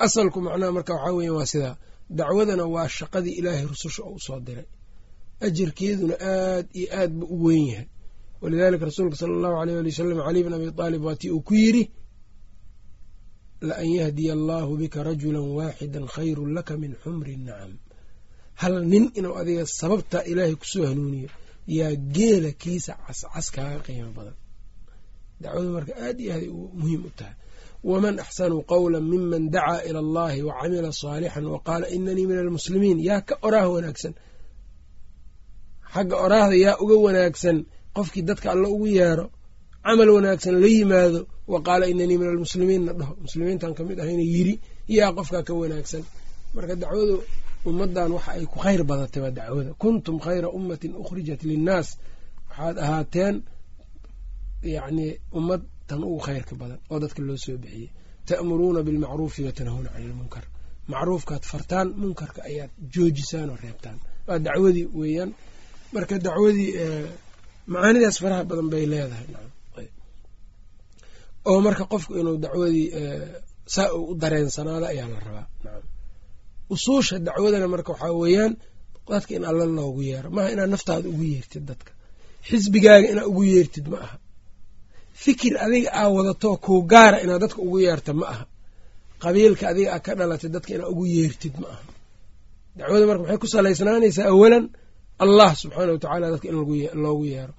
asalku macnaha marka waxaa weya waa sidaa dacwadana waa shaqadii ilaahay rususha oo u soo diray. Ajarkeeduna aad iyo aad ba u weyn yahay. Walidaalika rasuulka sala allahu aleyh ali wasalam cali bn abi aalib waatii uu ku yidhi laan yahdiya allaahu bika rajula waaxida khayrun laka min xumri nacam. Hal nin inuu adiga sababtaa ilaahay ku soo hanuuniyo yaa geela kiisa cascas kaaga qiimo badan. Dacwadu marka aad iyo aaday muhiim u tahay waman axsanu qawla miman dacaa ila allahi wa camila saalixan wa qaala inanii min almuslimiin yaa ka oraah wanaagsan xagga oraahda yaa uga wanaagsan qofkii dadka alla ugu yeero camal wanaagsan la yimaado wa qaala inanii min almuslimiinna dhaho muslimiintan ka mid ahayna yiri yaa qofkaa ka wanaagsan marka dacwadu ummaddan waxa ay ku khayr badatay waa dacwada kuntum khayra ummatin ukhrijat linnaas waxaad ahaateen yacnii ummad tan ugu khayrka badan oo dadka loo soo bixiyey. Ta'muruuna bilmacruufi wa tanhawna cani ilmunkar macruufkaad fartaan munkarka ayaad joojisaan oo reebtaan. Waa dacwadii weeyaan. Marka dacwadii macaanidaas faraha badan bay leedahay. Oo marka qofku inuu dacwadii saa u dareensanaado ayaa la rabaa. Usuusha dacwadana marka waxaa weeyaan dadka in alla loogu yeero. Maaha inaad naftaada ugu yeertid dadka. Xisbigaaga inaad ugu yeertid ma aha fikir adiga aa wadato kuu gaara inaad dadka ugu yeerta ma aha. Qabiilka adiga aa ka dhalatay dadka inaad ugu yeertid ma aha. Dacwada marka maxay ku salaysnaanaysaa awalan allah subxaana wa tacala dadka in loogu yeero.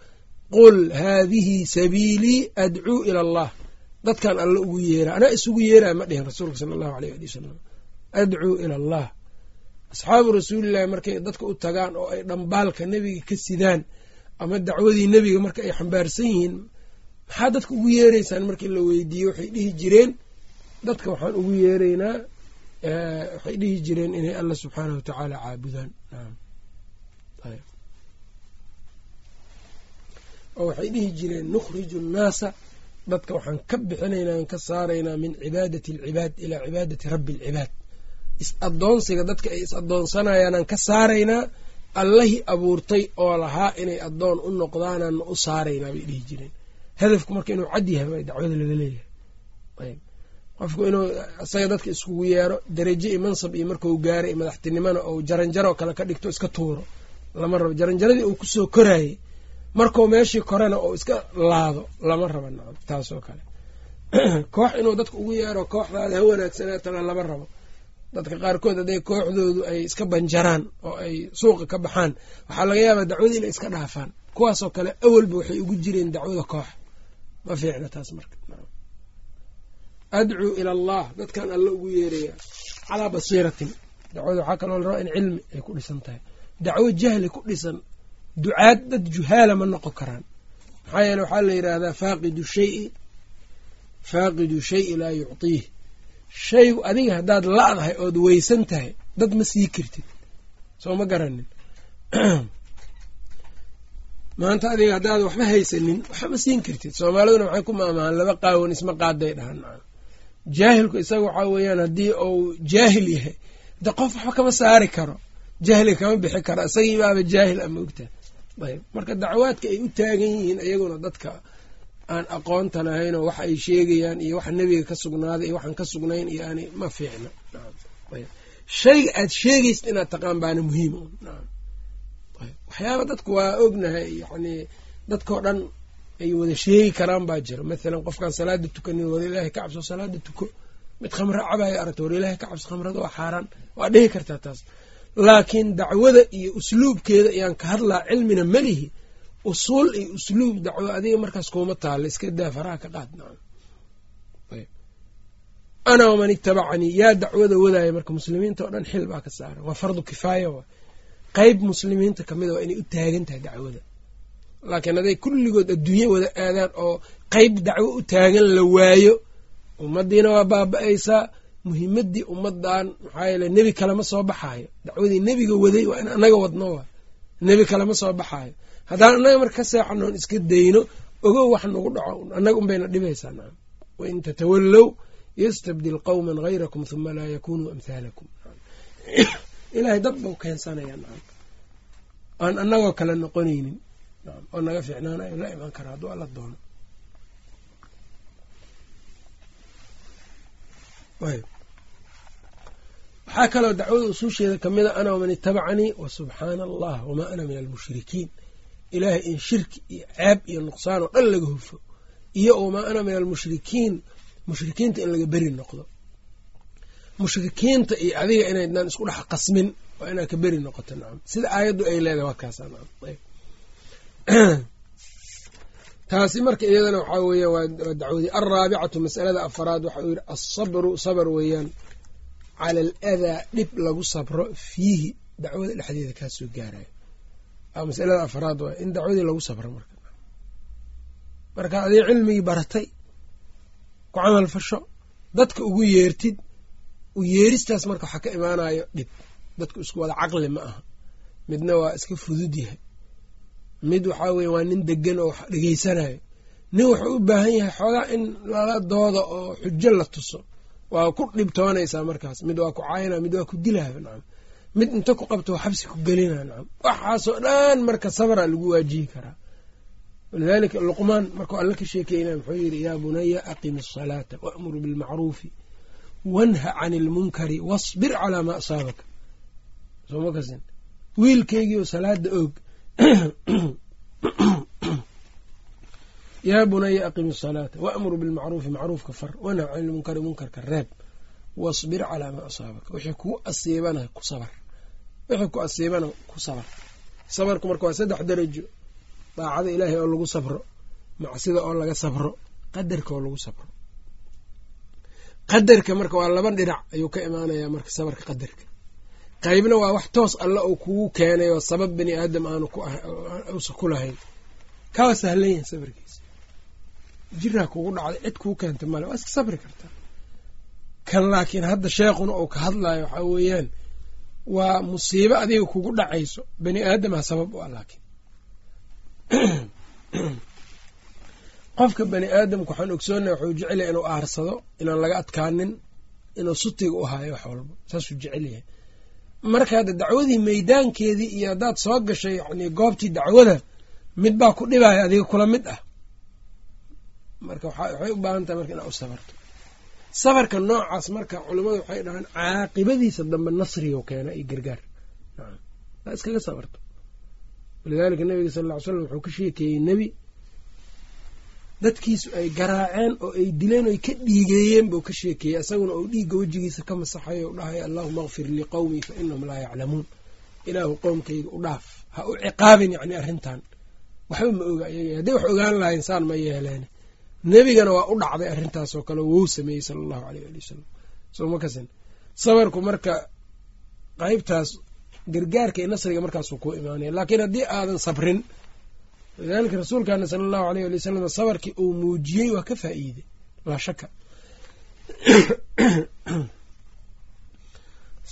Qul haadihi sabiilii adcuu ila allah. Dadkan alla ugu yeera anaa isugu yeeraya ma dhihin rasuulka sala allahu aleyh ali wasalam adcuu ila allah. Asxaabu rasuulillahi markay dadka u tagaan oo ay dhambaalka nebiga ka sidaan ama dacwadii nebiga marka ay xambaarsan yihiin maxaa dadka ugu yeereysaan markii la weydiiye waxay dhihi jireen dadka waxaan ugu yeereynaa waxay dhihi jireen inay alla subxaanah wa tacaala caabudaan. Oo waxay dhihi jireen nukhriju annaasa dadka waxaan ka bixinaynaa ka saaraynaa min cibaadati alcibaad ilaa cibaadati rabbi alcibaad. Is-addoonsiga dadka ay is-addoonsanayaanaan ka saaraynaa allihii abuurtay oo lahaa inay addoon u noqdaanaanna u saaraynaa bay dhihi jireen hadafku marka inuu cad yahay dacwada laga leeyahay. Qofku inuu isaga dadka iskugu yeero daraje iyo mansab iyo markau gaaray madaxtinimona ou jaranjaro kale ka dhigto iska tuuro. Lama rabo. Jaranjaradii uu ku soo koraayey markuu meeshii korena oo iska laado lama rabo. Nacam. Taasoo kale. [CLEARS THROAT] Koox inuu dadka ugu yeero kooxdaada ha wanaagsanaatana lama rabo. Dadka qaarkood hadday kooxdoodu ay iska banjaraan oo ay suuqa ka baxaan. Waxaa laga yaabaa dacwada inay iska dhaafaan. Kuwaasoo kale awalba waxay ugu jireen dacwada koox ma fiicna taas marka. Adcuu ila allah dadkan alla ugu yeeraya calaa basiiratin. Dacwada waxaa kaloo la rabaa in cilmi ay ku dhisan tahay. Dacwo jahli ku dhisan ducaad dad juhaala ma noqon karaan. Maxaa yeele waxaa la yidhaahdaa faaqidu shayi faaqidu shayi laa yuctiih. Shaygu adiga haddaad la-dahay ood weysan tahay dad ma sii kartid. Soo ma garanin [CLEARS THROAT] maanta adiga haddaad waxba haysanin waxba siin kartid. Soomaaliduna maxay ku maamahaan laba qaawan isma qaaday dhahan jaahilku isaga waxaa weeyaan haddii uu jaahil yahay de qof waxba kama saari karo jahli kama bixi karo isagii baaba jaahil ama ogtaha ayb marka dacwaadka ay u taagan yihiin iyaguna dadka aan aqoonta lahaynoo wax ay sheegayaan iyo waxa nebiga ka sugnaaday iyo waxaan ka sugnayn iyo aan ma fiicno shayga aad sheegaysid inaad taqaan baana muhiim waxyaaba dadku waa ognahay yani dadkao dhan ay wada sheegi karaan baa jira. Mathalan qofkaan salaada tukanin war ilaahay ka cabso salaada tuko mid khamro cabayo aragto war ilaahay ka cabso khamrada waa xaaraan waa dhihi kartaa taas. Laakiin dacwada iyo usluubkeeda ayaan ka hadlaa cilmina melihi usuul iyo usluub dacwo adiga markaas kuuma taalla iska daa faraha ka qaad ana waman itabacanii yaa dacwada wadaaya marka muslimiinta oo dhan xil baa ka saaran waa fardu kifaaya qeyb muslimiinta kamida waa inay u taagan tahay dacwada. Laakiin hadday kulligood adduunye wada aadaan oo qeyb dacwo u taagan la waayo ummadiina waa baaba-aysaa muhimadii ummadan maxaa yeele nebi kalema soo baxaayo. Dacwadii nebiga waday waa in anaga wadno wa nebi kalema soo baxaayo. Haddaan annaga marka ka seexanoon iska dayno ogow wax nagu dhaco annaga unbayna dhibaysaa nacam wain tatawallow yastabdil qowman hayrakum huma laa yakunuu amhaalakum ilaahay dad bau keensanaya nacam aan annagoo kale noqonaynin. Nacam oo naga fiicnaanayo la imaan kara hadduu alla doono. Waxaa kaloo dacwada usuusheeda kamida ana waman itabacanii wa subxaana allah wamaa ana min almushrikiin. Ilaahay in shirki iyo ceeb iyo nuqsaan oo dhan laga hufo iyo wamaa ana min almushrikiin mushrikiinta in laga beri noqdo mushrikiinta iyo adiga inaydnaan isku dhex qasmin waa inaad ka beri noqoto nacam sida aayaddu ay leedahay waa kaasa nacam [CLEARS THROAT] taasi marka iyadana waxaa weeye waa dacwadii alraabicatu masalada afaraad waxa uu yidhi alsabru sabr weeyaan. Cala aladaa dhib lagu sabro fiihi. Dacwada dhexdeeda kaa soo gaarayo masalada afaraad waa in dacwadii lagu sabro marka. Marka adii cilmigii baratay ku camal fasho dadka ugu yeertid u yeeristaas marka waxaa ka imaanayo dhib dadku isku wada caqli ma aha. Midna waa iska fudud yahay. Mid waxaa weye waa nin degan oo wax dhegeysanayo nin wuxuu u baahan yahay xoogaa in lala dooda oo xujo la tuso. Waa ku dhibtoonaysaa markaas. Mid waa ku caayina mid waa ku dilaya nacam. Mid inta ku qabto xabsi ku gelina nacam. Waxaasoo dhan marka sabra lagu waajihi karaa. Walidaalika luqmaan markuu alle ka sheekeynaya muxuu yidhi yaa bunaya aqimi asalaata waamur bilmacruufi wanha cani ilmunkari wasbir calaa maa asaabaka sooma kasin? Wiilkeygiioo salaada og. Yaa bunaya aqimi asalaata waamur bilmacruufi macruufka far wanha cani ilmunkari munkarka reeb. Wasbir calaa maa asaabaka wixii kuu asiibana ku sabar. Wixii ku asiibana ku sabar. Sabarku marka waa saddex darajo. Daacada ilaahay oo lagu sabro macsida oo laga sabro qadarka oo lagu sabro qadarka marka waa laba dhinac ayuu ka imaanayaa marka sabarka qadarka. Qaybna waa wax toos alle uu kugu keenay oo sabab bani aadam aanu uusa ku lahayn kawa sahlan yahay sabarkiisa jiraa kugu dhacday cid kuu keenta male waa iska sabri kartaa kan laakiin hadda sheekhuna uu ka hadlayo waxaa weeyaan waa musiibo adiga kugu dhacayso. Bani aadamha sabab u ah laakiin qofka bani aadamka waxaan ogsoonaya waxuu jecel yahay inuu aarsado inaan laga adkaanin inuu sutiga u hayo wax walba saasuu jecel yahay. Marka hadda dacwadii meydaankeedii iyo haddaad soo gashay yani goobtii dacwada mid baa ku dhibaya adiga kula mid ah. Marka waxay u baahan tahay marka inaad u sabarto. Sabarka noocaas marka culimmadu waxay dhahaan caaqibadiisa dambe nasriga keena iyo gargaar. Iskaga sabarto. Walidaalika nabiga sal ll ly slam wuxuu ka sheekeeyey nebi dadkiisu ay garaaceen oo ay dileen oo ay ka dhiigeeyeen buu ka sheekeeyey isaguna uu dhiigga wejigiisa ka masaxay o dhahay allahuma akfir liqowmii fa inahum laa yaclamuun. Ilaahu qowmkayga u dhaaf ha u ciqaabin yacni arrintan. Waxba ma oga ayaga hadday wax ogaan lahayn saan ma yeeleen nebigana waa u dhacday arrintaasoo kale wou sameeyey sala allahu aleyh ali wasalam soo ma sabarku marka qaybtaas gargaarka iyo nasriga markaasuu kuu imaanaya. Laakiin haddii aadan sabrin walidaalika rasuulkaana sala allahu aleyh ali wasalam sabarkii uu muujiyey waa ka faa'iiday. Laa shaka [COUGHS]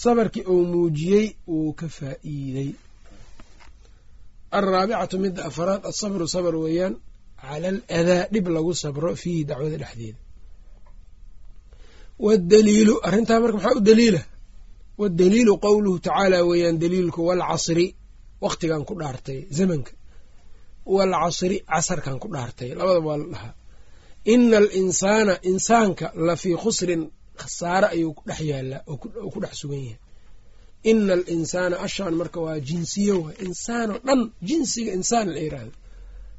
sabarkii uu muujiyey wuu ka faa'iidey alraabicatu midda afaraad asabru sabr weeyaan cala al adaa dhib lagu sabro fiihi dacwada dhexdeeda. Waddaliilu arrintaa marka maxaa u daliila? Waddaliilu qowluhu tacaala weeyaan daliilku walcasri waqtigan ku dhaartay zamanka walcasri casarkan ku dhaartay. Labadaba waa la dhahaa. Ina alinsaana insaanka la fii khusrin khasaare ayuu ku dhex yaallaa oo ku dhex sugan yahay. Ina alinsaana ashaan marka waa jinsiyo waay insaanoo dhan jinsiga insaan la yiraahdo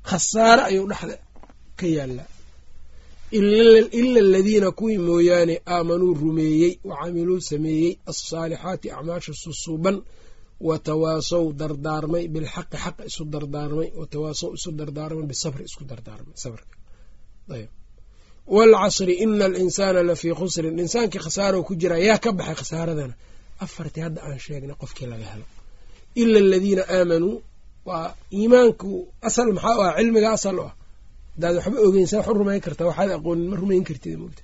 khasaare ayuu dhexda ka yaallaa. Ila aladiina kuwii mooyaane aamanuu rumeeyey wa camiluu sameeyey alsaalixaati acmaasha susuuban watawaasow dardaarmay bilxaqi xaqa isu dardaarmay watawaasow isu dardaarmay bisabri isku dardaarmay sabrka. Ayb waalcasri ina alinsaana lafii khusrin insaankii khasaaro ku jira yaa ka baxay khasaaradana afartii hadda aan sheegnay qofkii laga helo. Ila aladiina aamanuu waa iimaanku asal maxaa u ah cilmiga asal u ah. Hadaad waxba ogeyn saa wax u rumayn kartaa waxaad aqoonin ma rumayn kartid mogta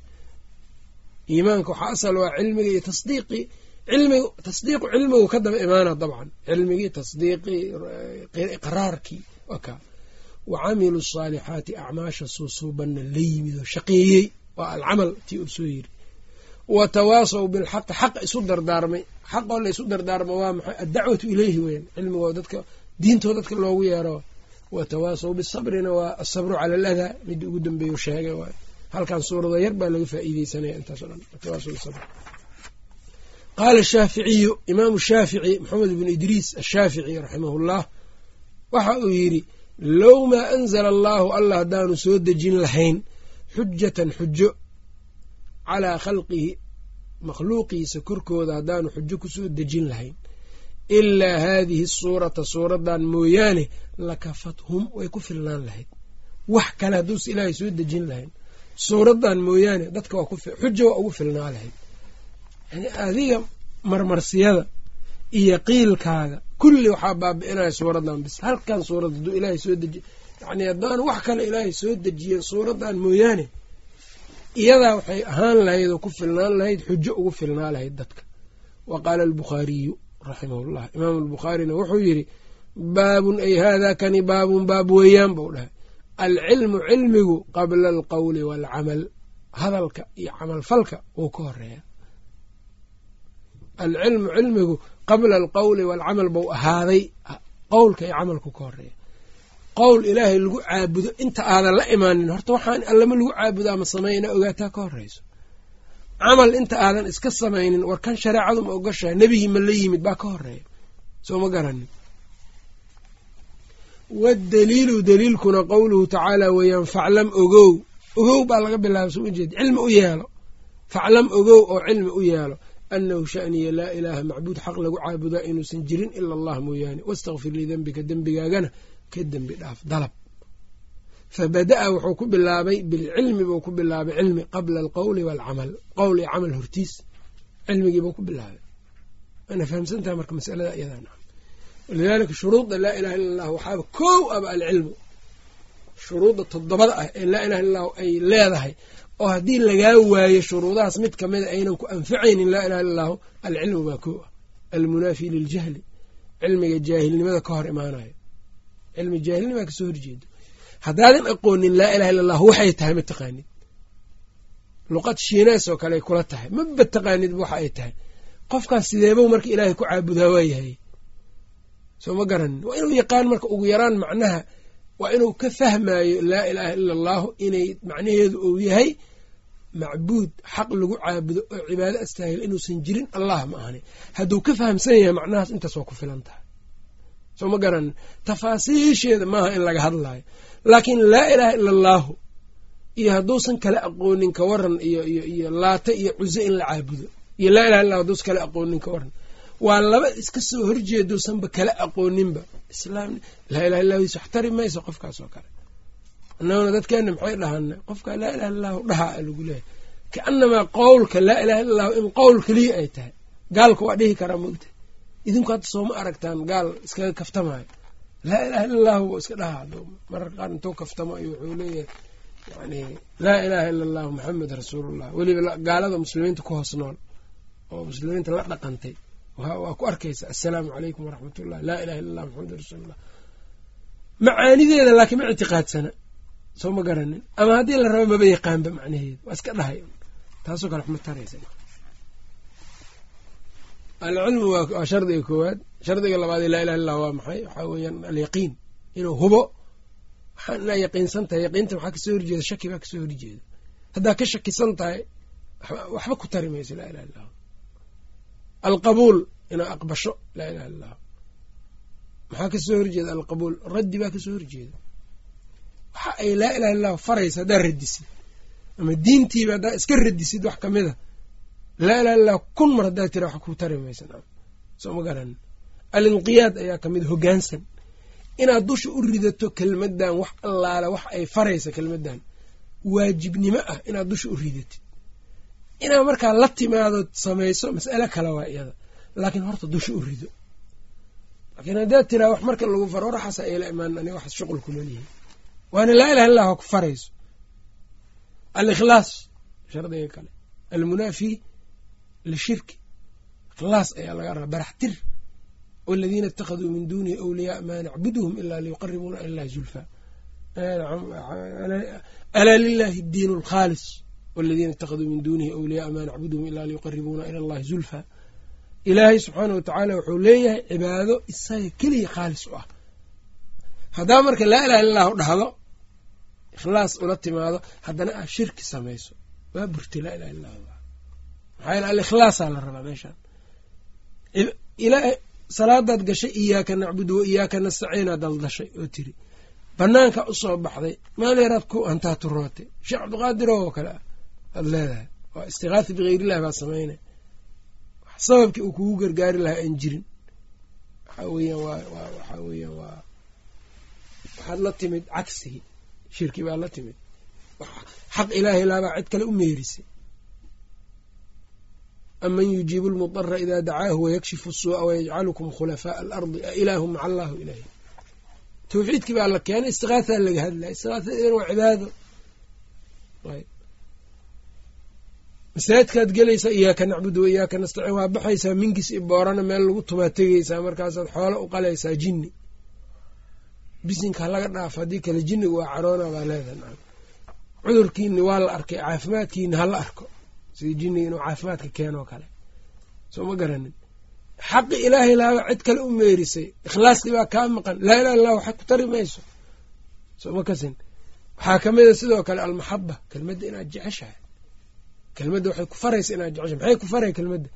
iimaanka waxaa asal u ah cilmiga iyo tasdiiqii cilmigu tasdiiqu cilmigu ka daba imaana dabcan. Cilmigii tasdiiqii qaraarkii waa kaa wa camilu asaalixaati acmaasha suusuubanna la yimid oo shaqeeyey waa alcamal tii uu soo yiri wa tawaasaw bilxaqi xaqa isu dardaarmay. Xaqoo la isu dardaarma waa maxay? Addacwatu ileyhi weyan cilmigoo dadka diintoo dadka loogu yeero. Wa tawaasaw bisabrina waa asabru cala aladaa midii ugu dambeeyu sheegay waay halkan suurada yar baa laga faa'iideysanaya intaaso dhan. Tawaasaw bisabr qaala shaaficiyu imaamu shaafici maxamed bnu idriis ashaafici raximah llah waxa uu yidhi low maa anzala allaahu allah haddaanu soo dejin lahayn xujatan xujo calaa khalqihi makhluuqiisa korkooda haddaanu xujo ku soo dejin lahayn ilaa haadihi suurata suuraddan mooyaane lakafathum way ku filnaan lahayd wax kale hadduuse ilaahay soo dejin lahayn suuraddan mooyaane dadka xujo waa ugu filnaa lahayd yani adiga marmarsiyada iyo qiilkaaga. Kulli waxaa baabi'inaya suuraddan bis. Halkan suurad hadduu ilaahay soo deji yacnii haddaan wax kale ilaahay soo dejiyen suuraddan mooyaane iyadaa waxay ahaan lahayd oo ku filnaan lahayd xujo ugu filnaa lahayd dadka. Wa qaala albukhaariyu raximahullah. Imaamu albukhaarina wuxuu yidhi baabun ay haadaa kani baabun baab weeyaan buu dhahay. Alcilmu cilmigu qabla alqowli waalcamal hadalka iyo camalfalka wuu ka horreeya alcilmu cilmigu qabla alqowli waalcamal buu ahaaday qowlka iyo camalku ka horreeya qowl ilaahay lagu caabudo inta aadan la imaanin horta waxaan allama lagu caabudo ama sameey inaa ogaataa ka horeyso camal inta aadan iska samaynin war kan shareecadu ma ogoshahay nebigii ma la yimid baa ka horreeya soo ma garanin waddaliilu daliilkuna qowluhu tacaala weeyaan faclam ogow ogow baa laga bilaaba soo ujeed cilmi u yeelo faclam ogow oo cilmi u yeelo annahu sha'niya laa ilaaha macbuud xaq lagu caabudaa inuusan jirin ila allah mooyaane wastakfir lidembika dembigaagana ka dembi dhaaf dalab fa bada'a wuxuu ku bilaabay bilcilmi buu ku bilaabay cilmi qabla alqowli waalcamal qowl iyo camal hortiis cilmigiibuu ku bilaabay waana fahamsantaha marka masalada iyadaa walidaalika shuruudda laa ilaha illa allah waxaaba kow aba alcilmu shuruudda toddobada ah ee laa ilaha illa allahu ay leedahay oo haddii lagaa waayo shuruudahaas mid kamida aynan ku anfacaynin laa ilaha illa allahu alcilmu baa kow ah almunaafi liljahli. Cilmiga jaahilnimada ka hor imaanayo. Cilmi jaahilnimaa ka soo horjeedo haddaadan aqoonin laa ilaha illa allahu waxay tahay ma taqaanid. Luqad shiinees oo kale kula tahay. Maba taqaanidba waxa ay tahay. Qofkaas sideebow marka ilaahay ku caabudaa waayahay? Soo ma garanin waa inuu yaqaan marka ugu yaraan macnaha waa inuu ka fahmaayo laa ilaaha ila allahu inay macnaheedu uu yahay macbuud xaq lagu caabudo oo cibaado astaahil inuusan jirin allah ma ahani. Hadduu ka fahamsan yahay macnahaas intaas waa ku filan tahay. Soo ma garanin tafaasiisheeda maaha in laga hadlaayo. Laakiin laa ilaaha ila allaahu iyo hadduusan kala aqoonin ka waran iyo iyo iyo laata iyo cuso in la caabudo iyo laa ilaha illah hadduusan kala aqoonin ka waran waa laba iska soo horjeeduusanba kala aqooninba. Islaam laa ilaha illahdiis wax tari mayso qofkaas oo kale. Annaguna dadkeena maxay dhahana qofka laa ilaha illahu dhahaa lagu leeyahay. Kaanamaa qowlka laa ilaha illa allahu in qowl keliya ay tahay gaalka waa dhihi karaa mogta idinku hadda sooma aragtaan gaal iskaga kaftamaayo laa ilaha illa allahu wa iska dhahaa mararka qaar intuu kaftamo iyo wuxuu leeyahay yani laa ilaha illa allahu maxamed rasuulullah. Weliba gaalada muslimiinta ku hoos nool oo muslimiinta la dhaqantay waa ku arkaysa assalaamu calaykum waraxmat ullah laa ilaha illa allah maxamedun rasuulullah macaanideeda laakiin ma ictiqaadsana soo ma garanin. Ama haddii la rabo maba yaqaanba macnaheeda waa iska dhahay. Taasoo kale waxma taraysa. Alcilmu waa shardiga koowaad. Shardiga labaad laa ilaha illah waa maxay? Waxaa weeyaan alyaqiin inuu hubo. Waxaan inaa yaqiinsan tahay yaqiinta maxaa ka soo horjeeda shaki baa ka soo horjeeda. Haddaa ka shakisan tahay waxba ku tari mayso laa ilaha illah alqabuul inaa aqbasho laa ilaha illah maxaa ka soo horjeeda alqabuul raddi baa ka soo horjeeda waxa ay laa ilaha illahu faraysa haddaa radisid ama diintiiba haddaa iska radisid wax ka mid a laa ilaha illah kun mar haddaa tira wax ku tari maysa soo ma garanin alinqiyaad ayaa ka mid hogaansan inaad dusha u ridato kelmadan wax allaale wax ay faraysa kelmadan waajibnimo ah inaad dusha u ridatid inaad markaa la timaadood samayso mas'ale kale waa iyada. Laakiin horta dusha u rido. Laakiin haddaad tiraa wax marka lagu faro waraxaasa ayla imaan aniga wax shuqul kuma lihin waana laa ilaha illah ku farayso. Alikhlaas shardiga kale. Almunaafi lishirki. Ikhlaas ayaa laga rabaa baraxtir waladiina ittakhaduu min duunihi awliyaa maa nacbuduhum ilaa liyuqaribuuna ilallahi zulfa alaa lilahi diinu alkhaalis waladiina ittakhaduu min duunihi awliyaaa maa nacbuduhum ilaa liyuqaribuuna ila allahi zulfa ilaahay subxaana watacaala wuxuu leeyahay cibaado isaga keliya khaalis u ah haddaa marka laa ilaha illa allahu dhahdo ikhlaas ula timaado haddana aad shirki samayso waa burtay laa ilaha illa allah maxaa yele alikhlaasaa la rabaa meeshaan salaadaad gashay iyaaka nacbudu wa iyaaka nastaciinaad daldashay oo tiri banaanka u soo baxday maaleeraad ku hantaa turootay sheekh cabdiqaadiroo oo kale ah aad leedahay waa istikaaha bikeyrillahi baad samaynay sababkii uu kugu gargaari lahaa aan jirin. Waxaa waa waxaa weeyaan waa waxaad la timid cagsigii. Shirki baad la timid. Xaq ilaahay laabaa cid kale u meerisay aman yujiibu lmudara ida dacaahu wayakshifu suu'a wayajcalukum khulafaaءa alardi a ilaahu maca allahu ilahi tawxiidkii baa la keenay istiqaathaa laga hadlaya istiqaathada waa cibaado masaajidkaad gelaysaa iyaaka nacbudu wa nastaciin. Waa baxaysaa mingis i meel lagu tumaa tegeysaa markaasaad xoolo u qalaysaa jinni. Bisinka halaga dhaaf haddii kale jinniga waa caroona baa leedahay. Cudurkiini waa la arkay caafimaadkiini hala arko. Sida jinniga inuu caafimaadka keenoo kale. Soo ma garanin. Xaqi ilaahay laaba cid kale u meerisay. Ikhlaaskii baa kaa maqan. Laa ilaha illah waxay ku tari mayso. Soo ma kasin. Waxaa ka mid a sidoo kale almaxaba kelmadda inaad jeceshahay kelmadda waxay ku faraysa inaad jeceshahay maxay ku faray kelmadda?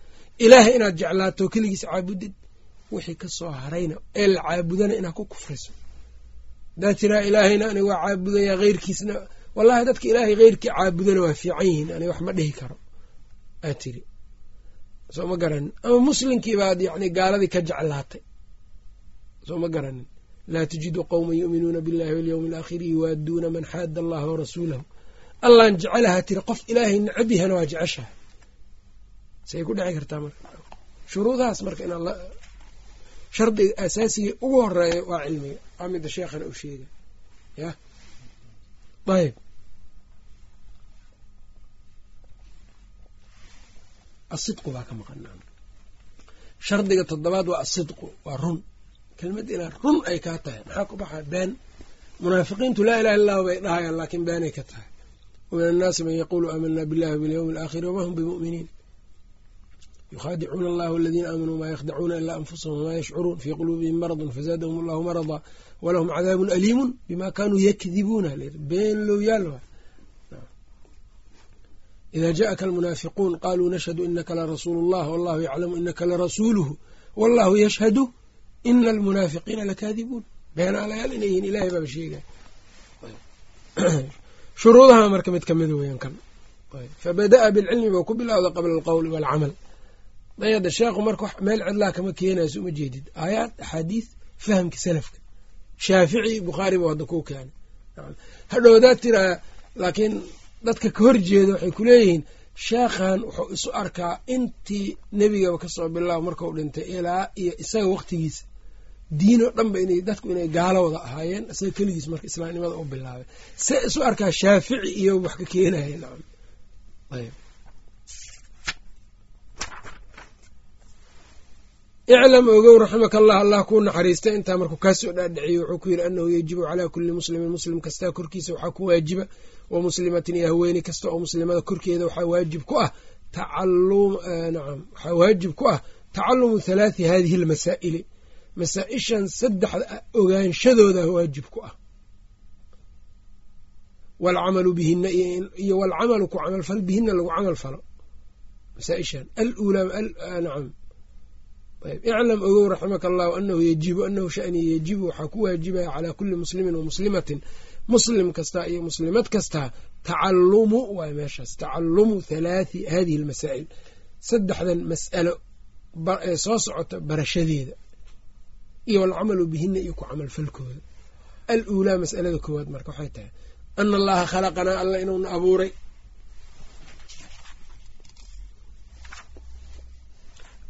Ilaahay inaad jeclaato keligiis caabudid wixii ka soo harayna ee la caabudana inaad ku kufriso haddaad tiraa ilaahayna aniga waa caabudaya heyrkiisna wallahi dadka ilaahay heyrkii caabudana waa fiican yihiin aniga wax ma dhihi karo. Aad tiri soo ma garanin. Ama muslimkii baad yacni gaaladii ka jeclaatay. Soo ma garanin. Laa tajidu qowman yu'minuuna billahi walyowmi alaakhiri yuwaaduuna man xaada allaha warasuulahu allaan jecelahaa tiri qof ilaahay necab yahana waa jeceshaha say ku dhici kartaa marka. Shuruudahaas marka inaan la shardiga asaasiga ugu horreeya waa cilmiga waa mida sheekhana uu sheegay. Ya? Ayb asidqu baa ka maqan shardiga toddobaad waa asidqu waa run. Kelmad inaa run ay kaa tahay. Maxaa ku baxaa been. Munaafiqiintu laa ilaha illahu bay dhahayaan laakiin beenay ka tahay wamin annaasi man yaquulu aamanaa billahi wabilyowmi alaakhiri wama hum bimu'miniin yukhaadicuuna allahu aladiina aamanuu maa yakdacuuna ilaa anfusahum wamaa yashcuruun fii quluubihim maradun fazaadahum allahu marada walahum cadaabun aliimun bima kaanuu yakdibuuna been lowyaal ida jaءaka almunaafiquun qaluu nashhadu inaka larasuulu اllah wallahu yaclamu inaka larasuuluhu wallahu yashhadu ina almunaafiqiina lakaadibuun beenaalayaal inay yihiin ilahay baaba sheegay shuruudaha marka mid kamida weyan kan. Fabada'a bilcilmi buu ku bilowda qabla alqowli walcamal dayada sheekhu marka meel cidlaa kama keenayso uma jeedid. Aayaad axaadiis fahamka salafka. Shaafici bukhaari buu hadda kuu keenay. Hadhow hadaad tiraa laakiin dadka ka horjeeda waxay ku leeyihiin sheekhan wuxuu isu arkaa intii nebigaba ka soo bilaabo markau dhintay ilaa iyo isaga waqtigiisa diin oo dhanba inay dadku inay gaalo wada ahaayeen isaga keligiis marka islaamnimada u bilaabay. Se isu arkaa shaafici iyo wax ka keenaya nacam ayb iclam ogow raximaka allah allah kuu naxariistay. Intaa markuu kaasoo dhaadhiciyo wuxuu ku yidhi anahu yajibu calaa kulli muslimin muslim kastaa korkiisa waxaa ku waajiba wa muslimatin iyo haweeni kasta oo muslimada korkeeda waxaa waajib ku ah nacam waxaa waajib ku ah tacalumu halaathi hadihi almasaa'ili masaa-ishan saddexda ogaanshadooda waajib ku ah. Waalcamalu bihina iyo waalcamalu ku camalfal bihina lagu camal falo. Masaaishan alulaa nacam. Ayb iclam ogow raximaka allahu anahu yajibu anahu shani yajibu waxaa ku waajibaya calaa kuli muslimin wa muslimatin. Muslim kastaa iyo muslimad kastaa tacalumu waay meeshaas tacalumu halaathi hadihi almasaa'il. Saddexdan mas'alo soo socota barashadeeda iyo walcamalu bihina iyo ku camalfalkooda aluulaa mas'alada koowaad marka waxay tahay ana allaha khalaqanaa alla inuuna abuuray.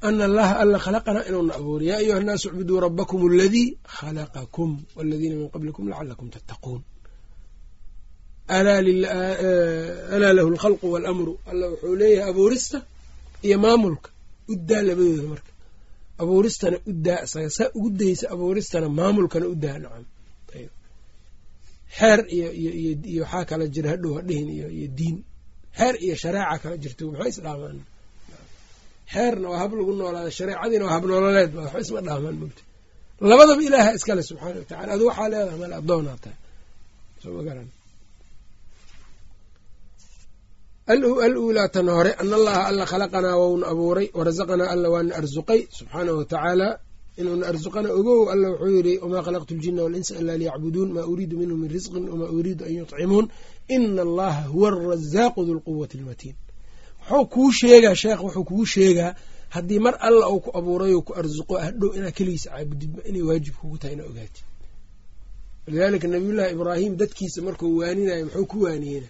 Ana allaha alla khalaqanaa inuuna abuuray. Yaa ayuha annaasu icbuduu rabakum aladii khalaqakum waladiina min qablikum lacalakum tattaquun alaa lahu alkhalqu waalamru alla wuxuu leeyahay abuurista iyo maamulka. Uddaa labadooda marka abuuristana uddaa isaga saa ugu daysa abuuristana maamulkana uddaa nacam. Xeer iyo iyo waxaa kala jira hadhow hadhihin iyo diin. Xeer iyo shareeca kala jirto maxay isdhaamaan xeerna waa hab lagu noolaada shareecadiina waa hab nololeed ba waxba isma dhaamaan mogta labadaba ilaaha iskale subxaana watacala adu waxaa leedahay meel addoonaa tahay soo ma garan aluulaa tan hore ana allaha alla khalaqanaa wauna abuuray warasaqanaa alla waana arsuqay subxaanahu watacaala inuuna arsuqana ogow alla wuxuu yidhi wamaa khalaqtu ljina walinsa ilaa liyacbuduun maa uriidu minhum min risqin wamaa uriidu an yuطcimuun ina allaha huwa arazaaqu du lquwati almatiin. Wuxuu kuu sheegaa sheekh wuxuu kuu sheegaa haddii mar alla uu ku abuurayo ku arsuqo hadhow inaad keligiisa caabudidba inay waajib kugu tahay inaa ogaatid. Walidaalika nabiyullaahi ibraahim dadkiisa markuu waaninayo muxuu ku waaniyena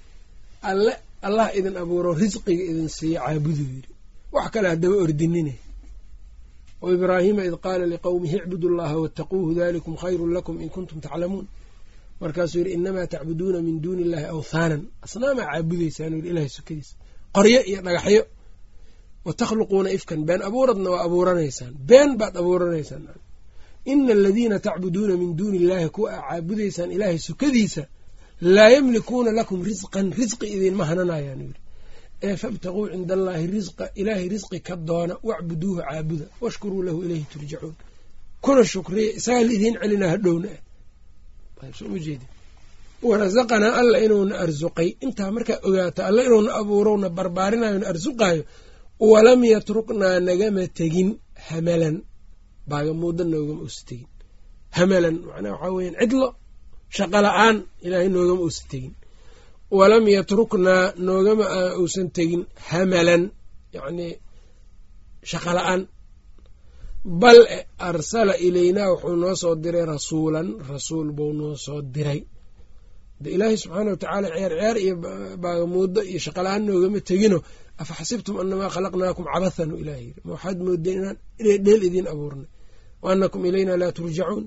alle allah idin abuuro risqiga idin siiya caabuduu yidhi wax kale haddaba ordinine. Waibraahiima id qaala liqowmihi icbudu llaha waataquuhu dalikum khayrun lakum in kuntum taclamuun. Markaasuu yidhi inamaa tacbuduuna min duuni illahi awthaanan. Asnaamaa caabudaysaan yidhi ilahay sokadiisa qoryo iyo dhagaxyo. Wa takhluquuna ifkan been abuuradna waa abuuranaysaan. Been baad abuuranaysaan. Ina aladiina tacbuduuna min duuni illahi kuwa aa caabudaysaan ilaahay sokadiisa laa yamlikuuna lakum risqan risqi idinma hananayaan yidhi. Ee fabtaquu cinda allaahi risqa ilaahay risqi ka doona wacbuduuhu caabuda washkuruu lahu ilayhi turjacuun. Kuna shukriya isagaa laidiin celinaa hadhowna warasaqanaa alla inuuna arsuqay intaa markaa ogaata alla inuuna abuurowna barbaarinayo na arsuqaayo walam yatruknaa nagama tegin hamalan. Baagamuuda noogama uusa tegin. Hamalan macnaha waxaa weyan cidlo shaqo la'aan ilaahay noogama uusa tegin. Walam yatruknaa noogama uusan tegin hamalan yacnii shaqo la'aan. Bal arsala ilaynaa wuxuu noo soo diray rasuulan rasuul buu noo soo diray. De ilaahay subxaana wa tacaala ceer ceer iyo baagamuudo iyo shaqala-aan noogama tegino. Afa xasibtum anamaa khalaqnaakum cabathan u ilaah yiri ma waxaad moodeen inaan dheel idiin abuurnay. Wa anakum ilaynaa laa turjacuun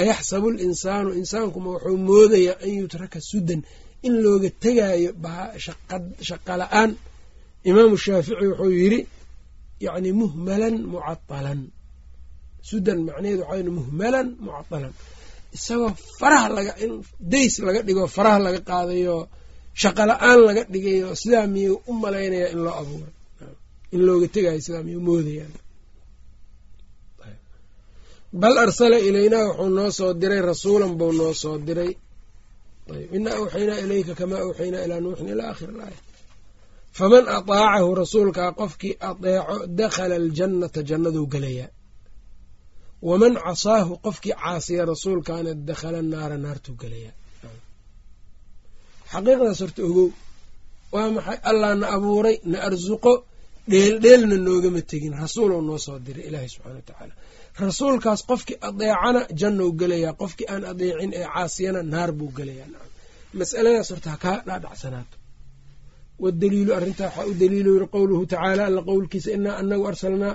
ayaxsabu linsaanu insaankuma wuxuu moodayaa an yutraka sudan in looga tegaayo shaqa la'aan imaamu shaafici wuxuu yidhi yacni muhmalan mucatalan sudan macnaheedu waxaa muhmalan mucatalan isagoo faraha laga in days laga dhigo faraha laga qaadayo shaqo la'aan laga dhigayo sidaa miyuu u malaynayaa in loo abuuray in looga tegayo sidaa miyuu moodayaan bal arsala ilaynaa wuxuu noo soo diray rasuulan buu noo soo diray. Ayb inaa awxaynaa ilayka kamaa awxaynaa ilaa nuuxin ilaa aakhir ilaaya faman ataacahu rasuulkaa qofkii adeeco dakhala aljannata jannaduu gelayaa. Waman casaahu qofkii caasiya rasuulkaana dakhala naara naartuu gelayaa. Xaqiiqdaas horta ogow waa maxay? Allah na abuuray na arsuqo dheeldheelna noogama tegin. Rasuulou noo soo diray ilaahay subxana wa tacaala rasuulkaas qofkii adeecana jannou gelayaa qofkii aan adeecin ee caasiyana naar buu gelayaa. Masaladaas horta ha kaa dhaadhacsanaato. Wadaliilu arrintaa waxaa u daliilo yiri qowluhu tacaala alla qowlkiisa inaa anagu arsalnaa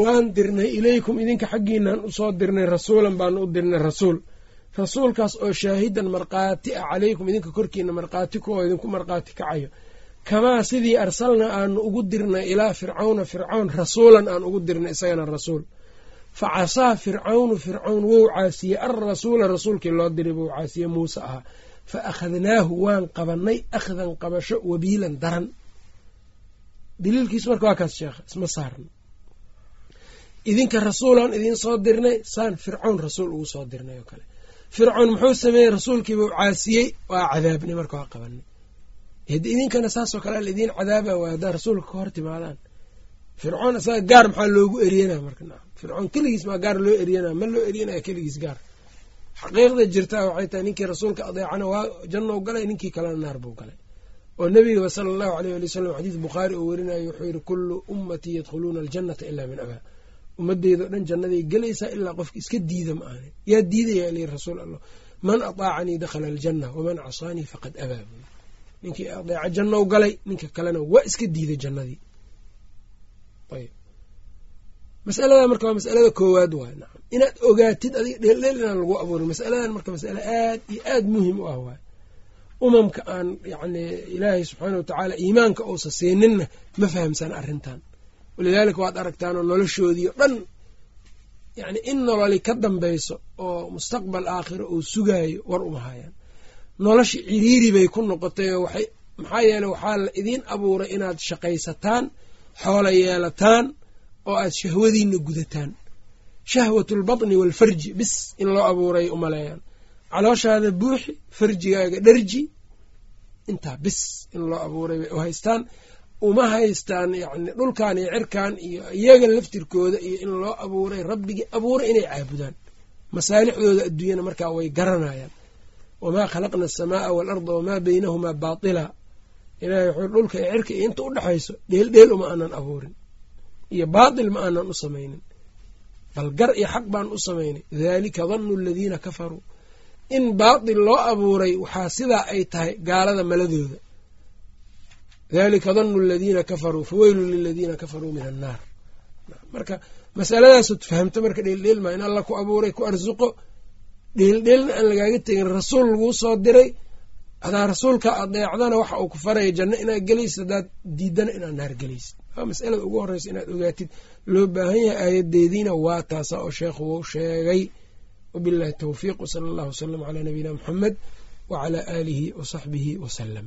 waan dirnay ilaykum idinka xaggiinaan u soo dirnay rasuulan baanu u dirnay rasuul. Rasuulkaas oo shaahidan markhaati ah calaykum idinka korkiina markhaati kuoo idinku markhaati kacayo kamaa sidii arsalnaa aanu ugu dirnay ilaa fircawna fircawn rasuulan aan ugu dirnay isagana rasuul. Fa casaa fircawnu fircawn wou caasiyey alrasuula rasuulkii loo diray bou caasiye muuse ahaa. Fa akhadnaahu waan qabannay akhdan qabasho wabiilan daran. Daliilkiisu marka waa kaas sheekha isma saarna idinka rasuulaan idiin soo dirnay saan fircawn rasuul ugu soo dirnay oo kale. Fircoon muxuu sameeyey rasuulkiibuu caasiyey waa cadaabnay marka waa qabanay hadi idinkana saasoo kale al idiin cadaaba waay haddaa rasuulka ka hor timaadaan. Fircoon isaga gaar maxaa loogu eryanaa marka fircoon keligiis maa gaar loo eryanaa ma loo eryanaya keligiis gaar? Xaqiiqda jirtaa waxay tahay ninkii rasuulka adeecana waa jannou galay ninkii kalena naar buu galay. Oo nebigaba sala allahu aleyh ali wasalam xadiis bukhaari uu werinayo wuxuu yihi kullu ummatii yadkhuluuna aljannata ilaa min abaa. Ummadeyda o dhan jannaday gelaysaa ilaa qofka iska diida ma ahnin yaa diidaya li rasuul allah. Man ataacanii dakhala aljanna waman casaanii faqad abaa ninkii adeeca jannou galay ninka kalena waa iska diiday jannadii. Ayb masalada marka waa masalada koowaad waay nacam inaad ogaatid adiga dheeldheel inaan lagu abuurin. Masaladan marka masale aad iyo aad muhiim u ah waay umamka aan yacni ilaahay subxaana wa tacaala iimaanka uusa siininna ma fahamsana arrintan. Walidaalika waad aragtaanoo noloshoodii o dhan yacni in nololi ka dambayso oo mustaqbal aakhiro uu sugaayo war uma hayaan nolosha ciriiri bay ku noqotay oo waxay maxaa yeeley waxaa la idiin abuuray inaad shaqaysataan xoola yeelataan oo aad shahwadiina gudataan. Shahwatulbatni waalfarji bis in loo abuuray umaleeyaan calooshaada buuxi farjigaaga dharji intaa bis in loo abuuray bay u haystaan. Uma haystaan yacni dhulkan iyo cirkan iyo iyaga laftirkooda iyo in loo abuuray. Rabbigii abuuray inay caabudaan. Masaalixdooda adduunyana markaa way garanayaan wamaa khalaqna asamaaa waalarda wamaa baynahumaa baatila ilahay wuxuu dhulka iyo cirka iyo inta u dhexayso dheeldheel uma aanan abuurin iyo baatil ma aanan u samaynin bal gar iyo xaq baan u samaynay daalika dannu aladiina kafaruu in baatil loo abuuray waxaa sidaa ay tahay gaalada maladooda dalika danu aladiina kafaruu faweylu liladiina kafaruu min annaar marka masaladaasod fahamto marka dheeldheelma in alla ku abuuray ku arsuqo dheeldheelna aan lagaaga tegin rasuul laguu soo diray. Hadaa rasuulka adeecdana waxa uu ku faraya janno inaad gelaysid haddaad diidana inaad naar gelaysid waa masalada ugu horreysa inaad ogaatid. Loo baahan yahay aayadeediina waa taasa oo sheekhu wuu sheegay. Wabillahi towfiiq wsala allahu wasalam calaa nabiyina muxamed wacalaa aalihi wa saxbihi wasalam